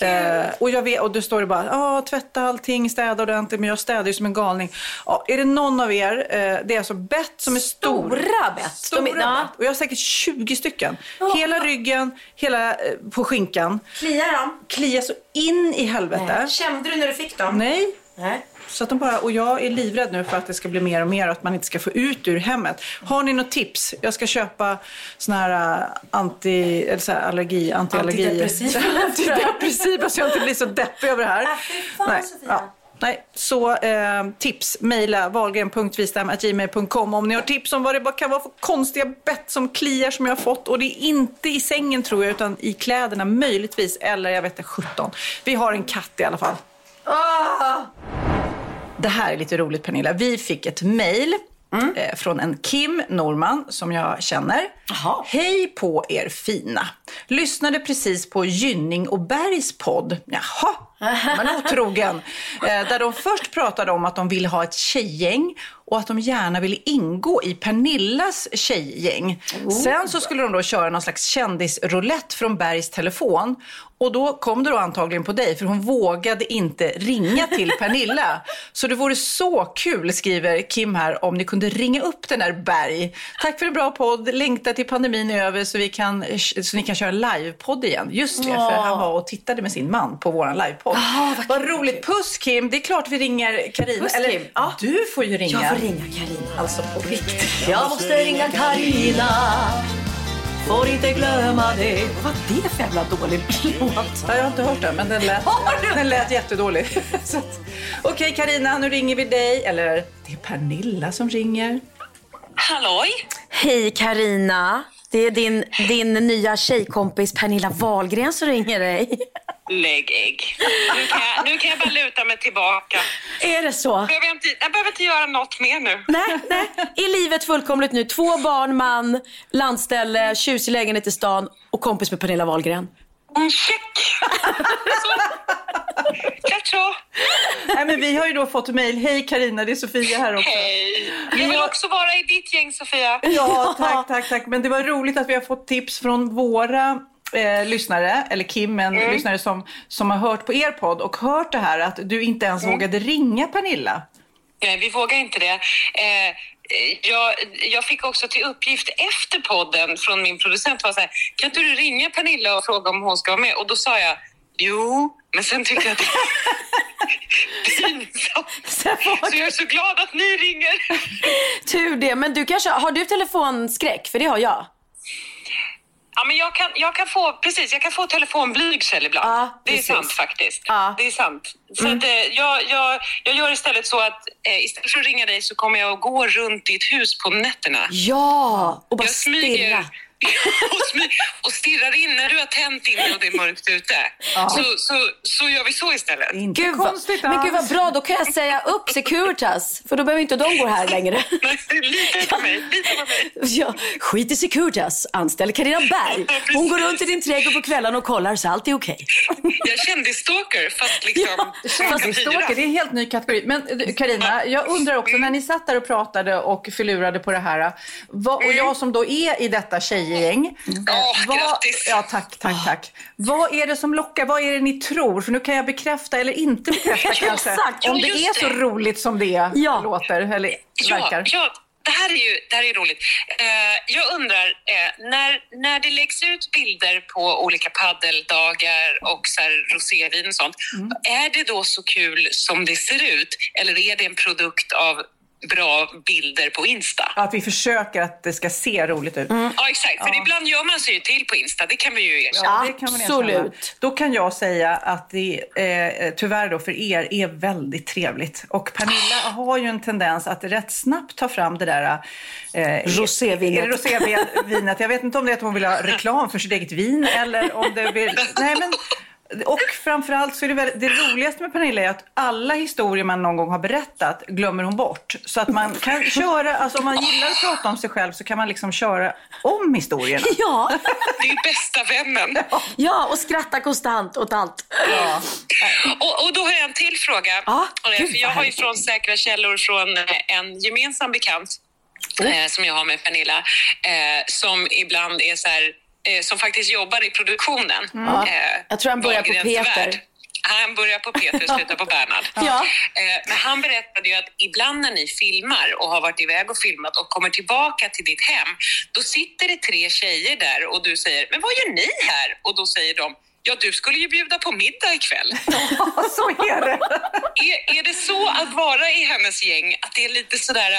Eh, och, jag vet, och då står det bara, ah, tvätta allting, städa ordentligt. Men jag städar ju som en galning. Ah, är det någon av er, eh, det är alltså bett som är stor. Stora bett? Stora är, ja. Och jag har säkert 20 stycken. Oh. Hela ryggen, hela eh, på skinkan. Kliar de? Kliar så in i helvete. Nej. Kände du när du fick dem? Nej. Nej. Så att de bara, och jag är livrädd nu för att det ska bli mer och mer och att man inte ska få ut ur hemmet. Har ni något tips? Jag ska köpa såna här äh, anti, eller så här allergi, antiallergi. Antidepressiva. Antidepressiva så jag inte blir så deppig över det här. Äh, fan, Nej. Sofia. Ja. Nej, så eh, tips, mejla wahlgren.vistam.gmail.com om ni har tips om vad det kan vara för konstiga bett som kliar som jag har fått. Och det är inte i sängen tror jag, utan i kläderna möjligtvis. Eller jag vet inte, 17. Vi har en katt i alla fall. Ah! Det här är lite roligt Pernilla. Vi fick ett mejl mm. eh, från en Kim Norman som jag känner. Aha. Hej på er fina. Lyssnade precis på Gynning och Bergs podd. Jaha, men otrogen. Eh, där de först pratade om att de ville ha ett tjejgäng och att de gärna ville ingå i Pernillas tjejgäng. Oh. Sen så skulle de då köra någon slags kändisroulette från Bergs telefon. Och då kom det då antagligen på dig, för hon vågade inte ringa till Pernilla. så det vore så kul, skriver Kim här, om ni kunde ringa upp den där Berg. Tack för en bra podd. Längtar till pandemin är över så, vi kan, så ni kan köra livepodd igen. Just det, för han var och tittade med sin man på vår livepodd. Oh, vad, vad roligt. Puss Kim, det är klart vi ringer Karina. Eller Kim. Ja. du får ju ringa. Jag får ringa Karina. Alltså på riktigt. Jag måste ringa Karina. Får inte glömma det. Vad var det för jävla dålig låt? jag har inte hört den, men den lät, den lät jättedålig. Okej okay, Karina, nu ringer vi dig. Eller det är Pernilla som ringer. Halloj! Hej Karina. Det är din, din nya tjejkompis Pernilla Wahlgren som ringer dig. Lägg ägg. Nu kan, jag, nu kan jag bara luta mig tillbaka. Är det så? Behöver jag, inte, jag behöver inte göra något mer nu. Nej, nej. Är livet fullkomligt nu? Två barn, man, landställe, tjusig lägenhet i stan och kompis med Pernilla Wahlgren. Mm, check! Klart så. Nej, men vi har ju då fått mejl. Hej Karina, det är Sofia här också. Hej. Jag vill också vara i ditt gäng, Sofia. Ja, tack, tack, tack. Men det var roligt att vi har fått tips från våra eh, lyssnare, eller Kim, en Mm. lyssnare som, som har hört på er podd och hört det här att du inte ens Mm. vågade ringa Pernilla. Nej, vi vågar inte det. Eh, jag, jag fick också till uppgift efter podden från min producent var så här, kan inte du ringa Pernilla och fråga om hon ska vara med? Och då sa jag, jo, men sen tyckte jag att pinsamt. Så jag är så glad att ni ringer. Tur det. Men du kanske, har du telefonskräck? För det har jag. Ja, men jag kan, jag kan få, precis, jag kan få telefonblygsel ibland. det är. Mm. sant faktiskt. Det är sant. Så att, eh, jag, jag, jag gör istället så att eh, istället för att ringa dig så kommer jag att gå runt i ett hus på nätterna. Ja, och bara jag smyger stirra. och, stirrar in när du har tänt inne och det är mörkt ute. Så, så, så gör vi så istället. Gud, vad, men gud vad bra, då kan jag säga upp Securitas. För då behöver inte de gå här längre. Lita på mig, lita på mig. Ja, skit i Securitas, anställ Carina Berg. Hon går runt i din trädgård på kvällarna och kollar så allt är okej. Jag är kändisstalker fast liksom... Kändisstalker, det är en helt ny kategori. Men du, Carina, jag undrar också, när ni satt där och pratade och förlurade på det här, vad, och jag som då är i detta tjejgäng. eh, vad, grattis. Ja, tack, tack, tack. Vad är det som lockar? Vad är det ni tror? För nu kan jag bekräfta eller inte bekräfta kanske. Exakt, Om ja, det är så det. roligt som det låter, eller verkar. Ja, ja, det här är ju det här är roligt. Eh, jag undrar, eh, när, när det läggs ut bilder på olika paddeldagar och så här rosévin och sånt, Mm. är det då så kul som det ser ut? Eller är det en produkt av bra bilder på Insta? Att vi försöker att det ska se roligt ut. Ja, exakt. För Ja. ibland gör man sig ju till på Insta, det kan vi ju erkänna. Ja, det kan man erkänna. Då kan jag säga att det eh, tyvärr då för er är väldigt trevligt. Och Pernilla har ju en tendens att rätt snabbt ta fram det där eh, Rosévinet. Rosévinet. Jag vet inte om det är att hon vill ha reklam för sitt eget vin eller om det vill... Nej, men... Och framförallt så är det väl, det roligaste med Pernilla är att alla historier man någon gång har berättat glömmer hon bort. Så att man kan köra, alltså om man gillar att prata om sig själv så kan man liksom köra om historierna. Ja. Det är bästa vännen. Ja, och skratta konstant åt allt. Och, och då har jag en till fråga. Gud, för jag har ju från säkra källor från eh, en gemensam bekant eh, som jag har med Pernilla, eh, som ibland är så här, som faktiskt jobbar i produktionen. Ja. Eh, Jag tror han börjar på Peter. värld. Han börjar på Peter och slutar på Bernhard. Ja. Eh, Men han berättade ju att ibland när ni filmar och har varit iväg och filmat och kommer tillbaka till ditt hem, då sitter det tre tjejer där och du säger, men vad gör ni här? Och då säger de, ja du skulle ju bjuda på middag ikväll. så är det. Är, är det så att vara i hennes gäng, att det är lite sådär,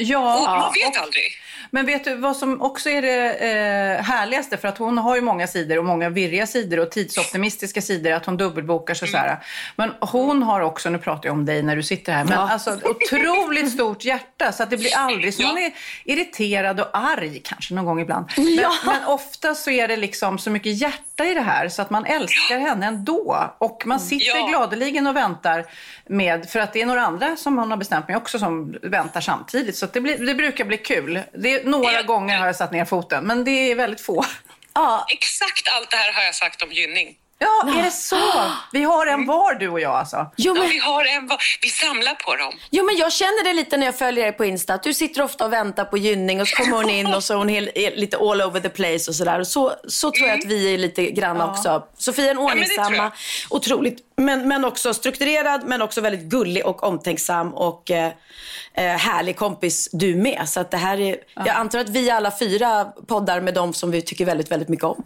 Ja, och man vet och- aldrig. Men vet du vad som också är det eh, härligaste? För att hon har ju många sidor och många virriga sidor och tidsoptimistiska sidor. Att hon dubbelbokar sig Mm. så här. Men hon har också, nu pratar jag om dig när du sitter här, men Ja. alltså otroligt stort hjärta. Så att det blir aldrig så. Hon är irriterad och arg kanske någon gång ibland. Men, Ja. men ofta så är det liksom så mycket hjärta i det här så att man älskar henne ändå. Och man sitter Ja. gladeligen och väntar med, för att det är några andra som hon har bestämt mig också som väntar samtidigt. Så att det, blir, det brukar bli kul. Det är, några gånger har jag satt ner foten, men det är väldigt få. Ja. Exakt allt det här har jag sagt om Gynning. Ja, är det så? Vi har en var du och jag alltså. Jo, Ja, men, vi har en, va- vi samlar på dem. jo, men jag känner det lite när jag följer er på Insta. Att du sitter ofta och väntar på Gynning och så kommer hon in och så är hon hel, är lite all over the place och sådär. Så, så tror jag att vi är lite grann också. Sofia är en men ordningsamma, jag. otroligt, men, men också strukturerad, men också väldigt gullig och omtänksam och eh, eh, härlig kompis du med. Så att det här är, jag antar att vi alla fyra poddar med dem som vi tycker väldigt, väldigt mycket om.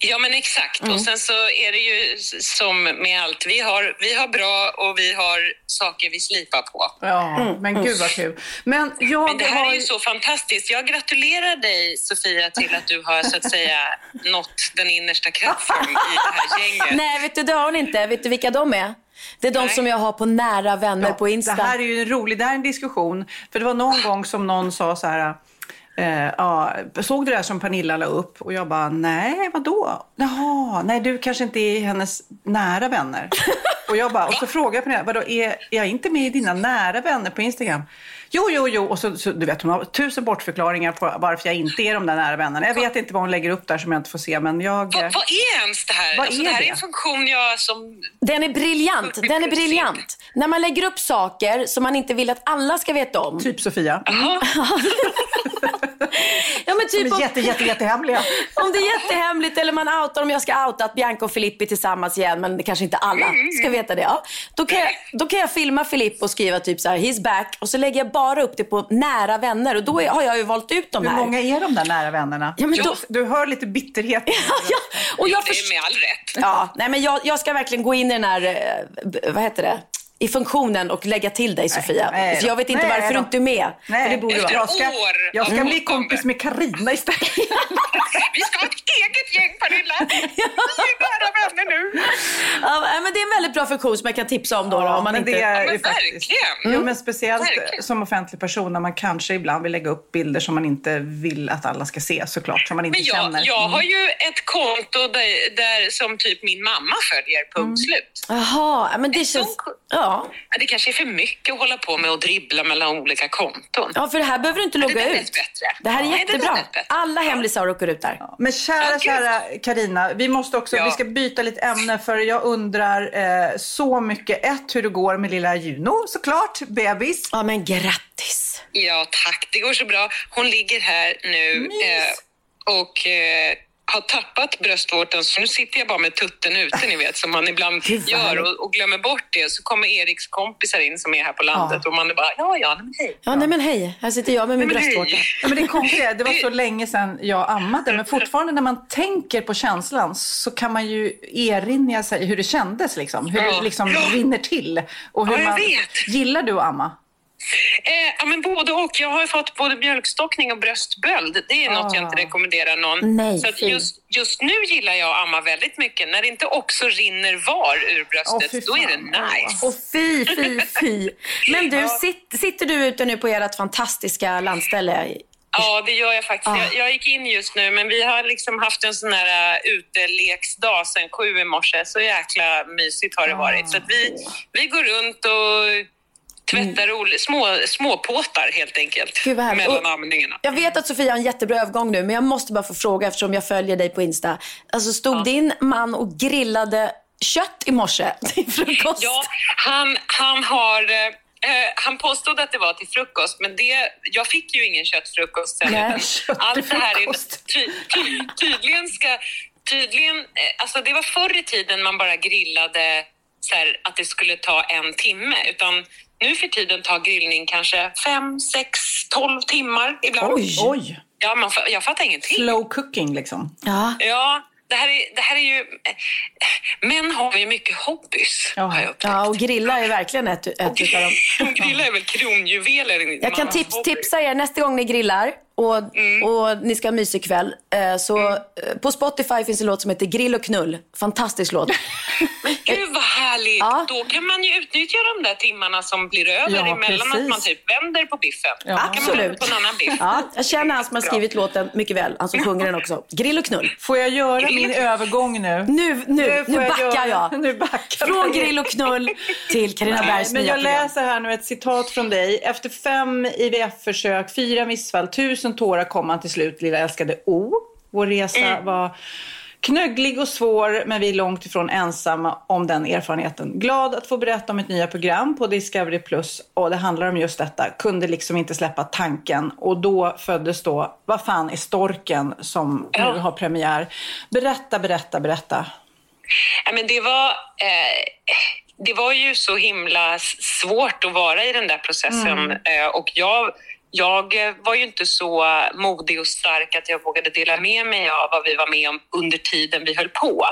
Ja, men exakt. Mm. Och sen så är det ju som med allt. Vi har, vi har bra och vi har saker vi slipar på. Ja, men gud vad kul. Men jag Men det här har är ju så fantastiskt. Jag gratulerar dig, Sofia, till att du har så att säga nått den innersta kraften i det här gänget. Nej, vet du, det har hon inte. Vet du vilka de är? Det är de som jag har på nära vänner på Insta. Det här är ju en rolig, det här är en diskussion. För det var någon gång som någon sa så här, eh, ja, såg du det där som Pernilla la upp? Och jag bara, nej, vadå? Jaha, nej du kanske inte är hennes nära vänner. Och jag bara, och så frågar jag Pernilla, vadå, är, är jag inte med i dina nära vänner på Instagram? Jo, jo, jo. Och så, så du vet, hon har tusen bortförklaringar på varför jag inte är de där nära vännerna. Jag vet inte vad hon lägger upp där som jag inte får se, men jag... Vad, vad är ens det här? Vad alltså, är det här det? är en funktion jag som... Den är briljant. Den är briljant. När man lägger upp saker som man inte vill att alla ska veta om. Typ Sofia. Ja, men typ Som är om, jätte, jätte, jättehemliga. om det är jättehemligt eller man outar, om jag ska outa att Bianca och Filippi är tillsammans igen, men kanske inte alla ska veta det. Ja. Då, kan jag, då kan jag filma Filippo och skriva typ så här, he's back. Och så lägger jag bara upp det på nära vänner. Och då är, har jag ju valt ut de Hur här. många är de där nära vännerna? Ja, men då- du, du hör lite bitterhet. Och jag Det är med all rätt. Ja, nej men jag, jag ska verkligen gå in i den här, eh, vad heter det? I funktionen och lägga till dig Sofia. nej För då. jag vet inte Nej varför du inte är med. Nej, För det borde Efter vara. jag ska, år jag ska bli kompis med Karina istället. Vi ska ha ett eget gäng, Pernilla. Vi är nära vänner nu. Ja, nej, men det är en väldigt bra funktion som jag kan tipsa om då. då om man men inte... det är men ju faktiskt... verkligen. Jo, men speciellt Verkligen. som offentlig person när man kanske ibland vill lägga upp bilder som man inte vill att alla ska se såklart, som man inte Men jag, känner. jag har ju ett konto där, där som typ min mamma följer, punkt slut. Jaha, ja, men det känns... Ja. Ja, Det kanske är för mycket att hålla på med och dribbla mellan olika konton. ja, för det här behöver du inte logga är ut. bättre. Det här är är jättebra. bättre. Alla hemlisar åker ut där. Men kära, gud. kära Karina, vi måste också, Ja. vi ska byta lite ämne för jag undrar eh, så mycket. Ett, hur det går med lilla Juno såklart, bebis. Ja, men grattis. Ja, tack. Det går så bra. Hon ligger här nu eh, och eh, har tappat bröstvårtan så nu sitter jag bara med tutten ute, ni vet, som man ibland gör och, och glömmer bort det. Så kommer Eriks kompisar in som är här på landet och man är bara, ja, ja, nej, men hej. Ja, nej men hej. Här sitter jag med min bröstvårta. Ja, men det konstiga det var så länge sedan jag ammade, men fortfarande när man tänker på känslan så kan man ju erinra sig hur det kändes, liksom. hur det Ja. liksom Ja. rinner till. Och hur Ja, jag man... vet. Gillar du att amma? Eh, ja, men både och. Jag har fått både mjölkstockning och bröstböld. Det är något jag inte rekommenderar någon. Nej, så just, just nu gillar jag att amma väldigt mycket. När det inte också rinner var ur bröstet, fy då är det nice. Och fy, fy, fy. Men du, sit, sitter du ute nu på ert fantastiska landställe? Ja, det gör jag faktiskt. Ah. Jag, jag gick in just nu, men vi har liksom haft en sån här uh, uteleksdag sen sju i morse. Så jäkla mysigt har det varit. Så vi, vi går runt och tvättar mm. små, småpåtar helt enkelt. Gud, mellan Och- amningarna. Jag vet att Sofia har en jättebra övergång nu, men jag måste bara få fråga eftersom jag följer dig på Insta. Alltså stod din man och grillade kött i morse till frukost? Ja, han, han har... eh, Eh, han påstod att det var till frukost, men det, jag fick ju ingen köttfrukost sen. Nej, kött Allt det här är, ty, ty, tydligen ska... Tydligen, eh, alltså det var förr i tiden man bara grillade så här, att det skulle ta en timme. Utan nu för tiden tar grillning kanske fem, sex, tolv timmar ibland. Oj! Oj. Ja, man, jag fattar ingenting. Slow cooking liksom. Ja. Ja, det här är, det här är ju... Män har ju mycket hobbys, Ja. har jag upptäckt. Ja, och grilla är verkligen ett, ett utav dem. Grilla är väl kronjuveler Jag kan tips, tipsa er nästa gång ni grillar och, och ni ska ha mysig kväll. Eh, så eh, på Spotify finns en låt som heter Grill och knull. Fantastisk låt. Gud vad härligt! Ja. Då kan man ju utnyttja de där timmarna som blir över Ja, emellan precis. att man typ vänder på biffen. Ja. Då kan man Absolut. vända på en annan biff. Ja, jag känner han som har skrivit låten mycket väl. Han som sjunger den också. Grill och knull. Får jag göra min övergång nu? Nu, nu, nu jag backar göra- jag. Nu backar Från jag. grill och knull till Carina Bergs men jag program. läser här nu ett citat från dig. Efter fem IVF-försök, fyra missfall, tusen tårar kom han till slut, lilla älskade O. Vår resa Mm. var knögglig och svår, men vi är långt ifrån ensamma om den erfarenheten. Glad att få berätta om ett nya program på Discovery Plus och det handlar om just detta. Kunde liksom inte släppa tanken och då föddes då Vad fan är storken som Ja. nu har premiär. Berätta, berätta, berätta. Ja, men det var... Eh, det var ju så himla svårt att vara i den där processen eh, och jag, jag eh, var ju inte så modig och stark att jag vågade dela med mig av vad vi var med om under tiden vi höll på.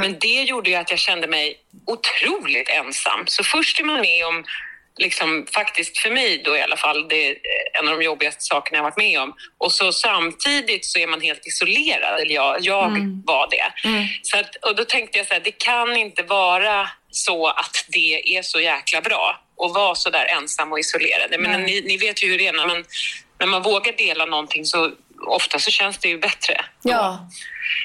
Men det gjorde ju att jag kände mig otroligt ensam. Så först är man med om liksom faktiskt för mig då i alla fall, det är en av de jobbigaste sakerna jag varit med om. Och så samtidigt så är man helt isolerad, eller jag, jag var det. Så att, och då tänkte jag så här, det kan inte vara så att det är så jäkla bra att vara så där ensam och isolerad. Men ni, ni vet ju hur det är när man, när man vågar dela någonting så ofta så känns det ju bättre. Ja.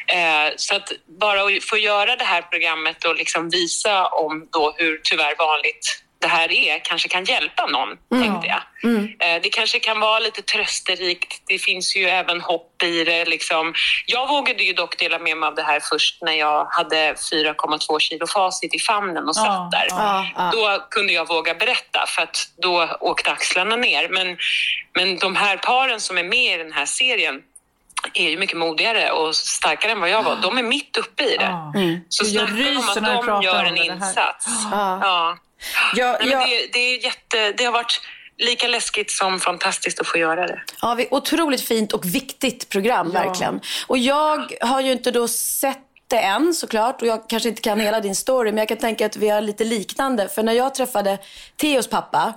Eh, så att bara att få göra det här programmet och liksom visa om då hur tyvärr vanligt det här är kanske kan hjälpa någon, tänkte jag. Eh, Det kanske kan vara lite trösterikt. Det finns ju även hopp i det. Liksom. Jag vågade ju dock dela med mig av det här först när jag hade 4,2 kilo facit i famnen och satt Ja, där. ja, ja. Då kunde jag våga berätta för att då åkte axlarna ner. Men, men de här paren som är med i den här serien är ju mycket modigare och starkare än vad jag var. De är mitt uppe i det. Så Jag snacka om att de gör en insats. Ja. Ja. Ja, Nej, men ja. det, det, är jätte, det har varit lika läskigt som fantastiskt att få göra det. Ja, vi, otroligt fint och viktigt program, verkligen. Och jag har ju inte då sett det än såklart och jag kanske inte kan hela din story men jag kan tänka att vi har lite liknande. För när jag träffade Theos pappa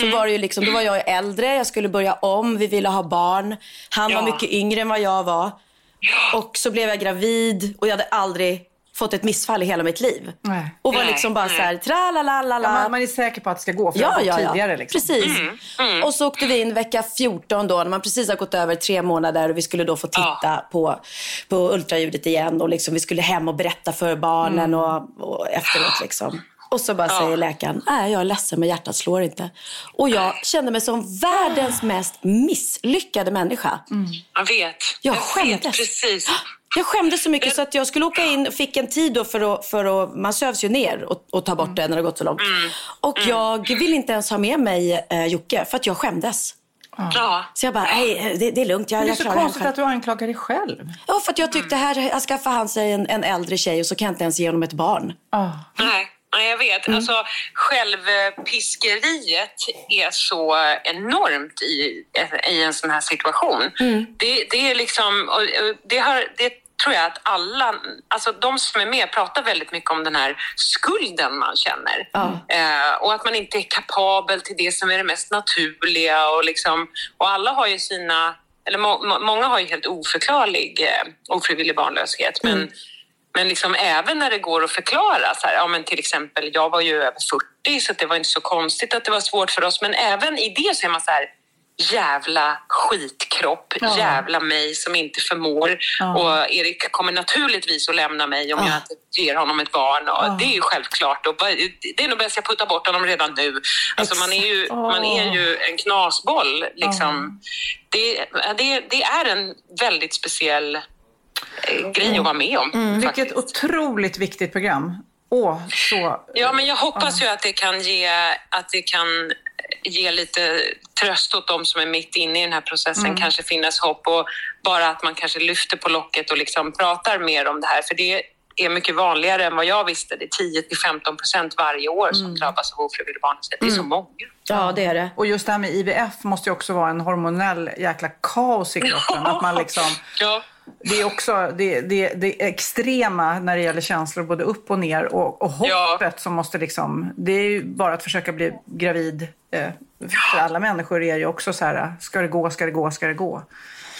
så var det ju liksom, då var jag äldre, jag skulle börja om, vi ville ha barn. Han var Ja. mycket yngre än vad jag var. Och så blev jag gravid och jag hade aldrig fått ett missfall i hela mitt liv. Nej. Och var liksom bara så här, tralalala. Ja, man, man är säker på att det ska gå, för det Ja, gått ja, ja. tidigare. Liksom. Precis. Och så åkte vi in vecka 14 då, när man precis har gått över tre månader och vi skulle då få titta på, på ultraljudet igen och liksom, vi skulle hem och berätta för barnen och, och efteråt liksom. Och så bara säger läkaren, nej jag är ledsen men hjärtat slår inte. Och jag kände mig som världens mest misslyckade människa. Jag vet. Jag vet skämdes. precis. Jag skämdes så mycket så att jag skulle åka in och fick en tid då för att, för att man sövs ju ner och, och tar bort det när det har gått så långt. Och jag vill inte ens ha med mig eh, Jocke för att jag skämdes. Ja. Så jag bara, nej det, det är lugnt, jag, Men det är jag så konstigt att du anklagar dig själv. Ja, för att jag tyckte här, här skaffar han sig en, en äldre tjej och så kan jag inte ens ge honom ett barn. Nej, nej, jag vet. Alltså, självpiskeriet är så enormt i, i en sån här situation. Det, det är liksom... Det, har, det tror jag att alla, alltså de som är med pratar väldigt mycket om den här skulden man känner. Eh, och att man inte är kapabel till det som är det mest naturliga. Och, liksom, och alla har ju sina, eller må, må, många har ju helt oförklarlig eh, ofrivillig barnlöshet. Men, men liksom även när det går att förklara, så här, ja, men till exempel, jag var ju över 40 så det var inte så konstigt att det var svårt för oss. Men även i det så är man så här, jävla skitkropp, Ja. jävla mig som inte förmår. Ja. Och Erik kommer naturligtvis att lämna mig om jag inte ger honom ett barn. Och Det är ju självklart. Och det är nog bäst jag puttar bort honom redan nu. Alltså man, är ju, man är ju en knasboll. Liksom. Det, det, det är en väldigt speciell eh, grej att vara med om. Mm. Vilket otroligt viktigt program. Åh, så... Ja, men jag hoppas ju att det kan ge, att det kan ge lite tröst åt de som är mitt inne i den här processen. Mm. Kanske finnas hopp och bara att man kanske lyfter på locket och liksom pratar mer om det här. För det är mycket vanligare än vad jag visste. Det är 10 till 15 procent varje år som Mm. drabbas av ofrivillig barnlöshet. Det är så många. Ja, det är det. Och just det här med IVF måste ju också vara en hormonell jäkla kaos i kroppen. Att man liksom, Ja. det är också det, det, det extrema när det gäller känslor, både upp och ner. Och, och hoppet som måste liksom... Det är ju bara att försöka bli gravid. Eh, för alla människor är ju också så här, ska det gå, ska det gå, ska det gå?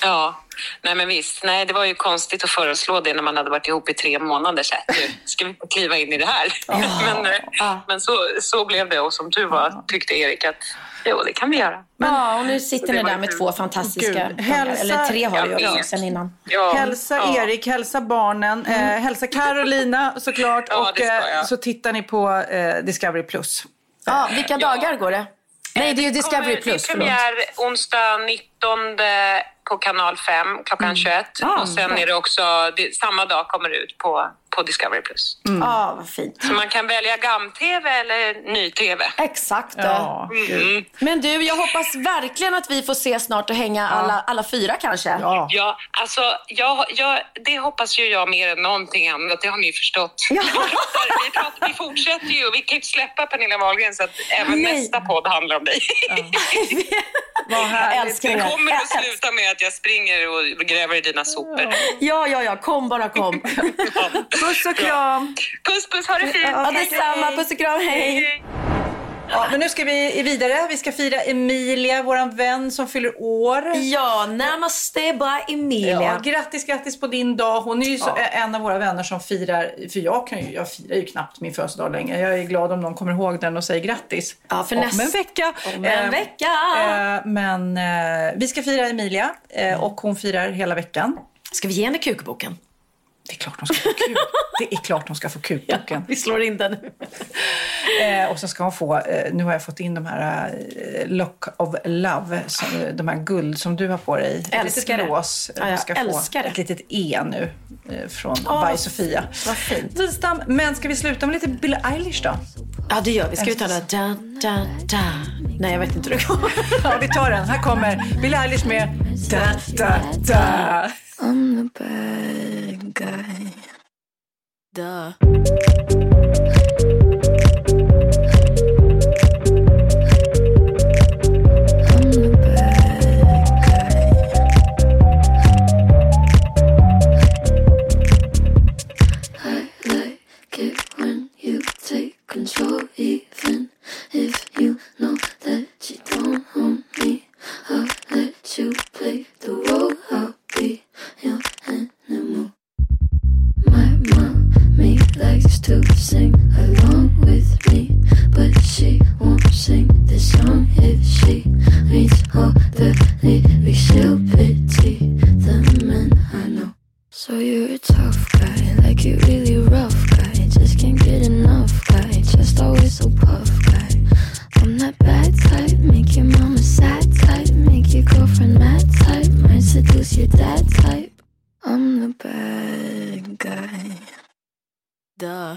Ja, nej men visst. Nej, det var ju konstigt att föreslå det när man hade varit ihop i tre månader. Så här, nu ska vi kliva in i det här? men eh, men så, så blev det och som tur var tyckte Erik att jo, det kan vi göra. ja, och nu sitter ni där med två fantastiska Gud, hälsa- Eller tre har Jag du ju sen innan. Ja, hälsa ja. Erik, hälsa barnen, eh, hälsa Carolina såklart. Ja, och eh, så tittar ni på eh, Discovery+. Plus. Ja, vilka dagar går det? Nej, det är ju Discovery Plus, Det är premiär onsdag 19 på kanal 5 klockan 21. Ah, och sen är det också, det, samma dag kommer det ut på, på Discovery+. Plus. Ja, vad fint. Så man kan välja gam-tv eller ny-tv. Exakt. Ja. Mm. Men du, jag hoppas verkligen att vi får se snart och hänga alla, alla fyra kanske. Ja. Ja, alltså jag, jag, det hoppas ju jag mer än någonting annat. Det har ni ju förstått. Ja. Vi, pratar, vi, fortsätter ju. Vi kan ju inte släppa Pernilla Wahlgren så att även Nej. nästa podd handlar om dig. Vad Jag härligt. älskar Det det. Kommer att sluta med att jag springer och gräver i dina sopor. Ja, ja, ja. Kom bara kom. Puss och kram. Puss puss, ha det fint! Ja, detsamma. Puss och kram. Hej. Ja, men nu ska vi vidare. Vi ska fira Emilia, våran vän som fyller år. Ja, namaste ba Emilia. Ja, grattis, grattis på din dag. Hon är ju så, en av våra vänner som firar, för jag, kan ju, jag firar ju knappt min födelsedag längre. Jag är glad om någon kommer ihåg den och säger grattis. Ja, för om näst- en vecka. Om en Eh, vecka. eh, men eh, vi ska fira Emilia eh, och hon firar hela veckan. Ska vi ge henne kukboken? Det är klart hon ska få kuk. Det är klart hon ska få kukboken. Vi slår in den nu. Eh, och så ska hon få, eh, nu har jag fått in de här eh, Lock of Love, som, de här guld som du har på dig. Älskar det. lås. Ja, jag du ska älskar få ett litet E nu eh, från Åh, By Sofia. Vad fint. Tisdag, men ska vi sluta med lite Billie Eilish då? Ja, det gör vi. Ska vi ta det? Da, da, da. Nej, jag vet inte hur det går. Ja, vi tar den. Här kommer Billie Eilish med Da, da, da. I'm the bad guy. Duh. I like it when you take control, even if you know that you don't own me. I'll let you likes to sing along with me, but she won't sing this song if she reads all the lyrics. She'll pity the men I know. So you're a tough guy, like you really rough guy. Just can't get enough guy, just always so puff guy. I'm that bad type, make your mama sad type, make your girlfriend mad type, might seduce your dad type. I'm the bad guy. Duh.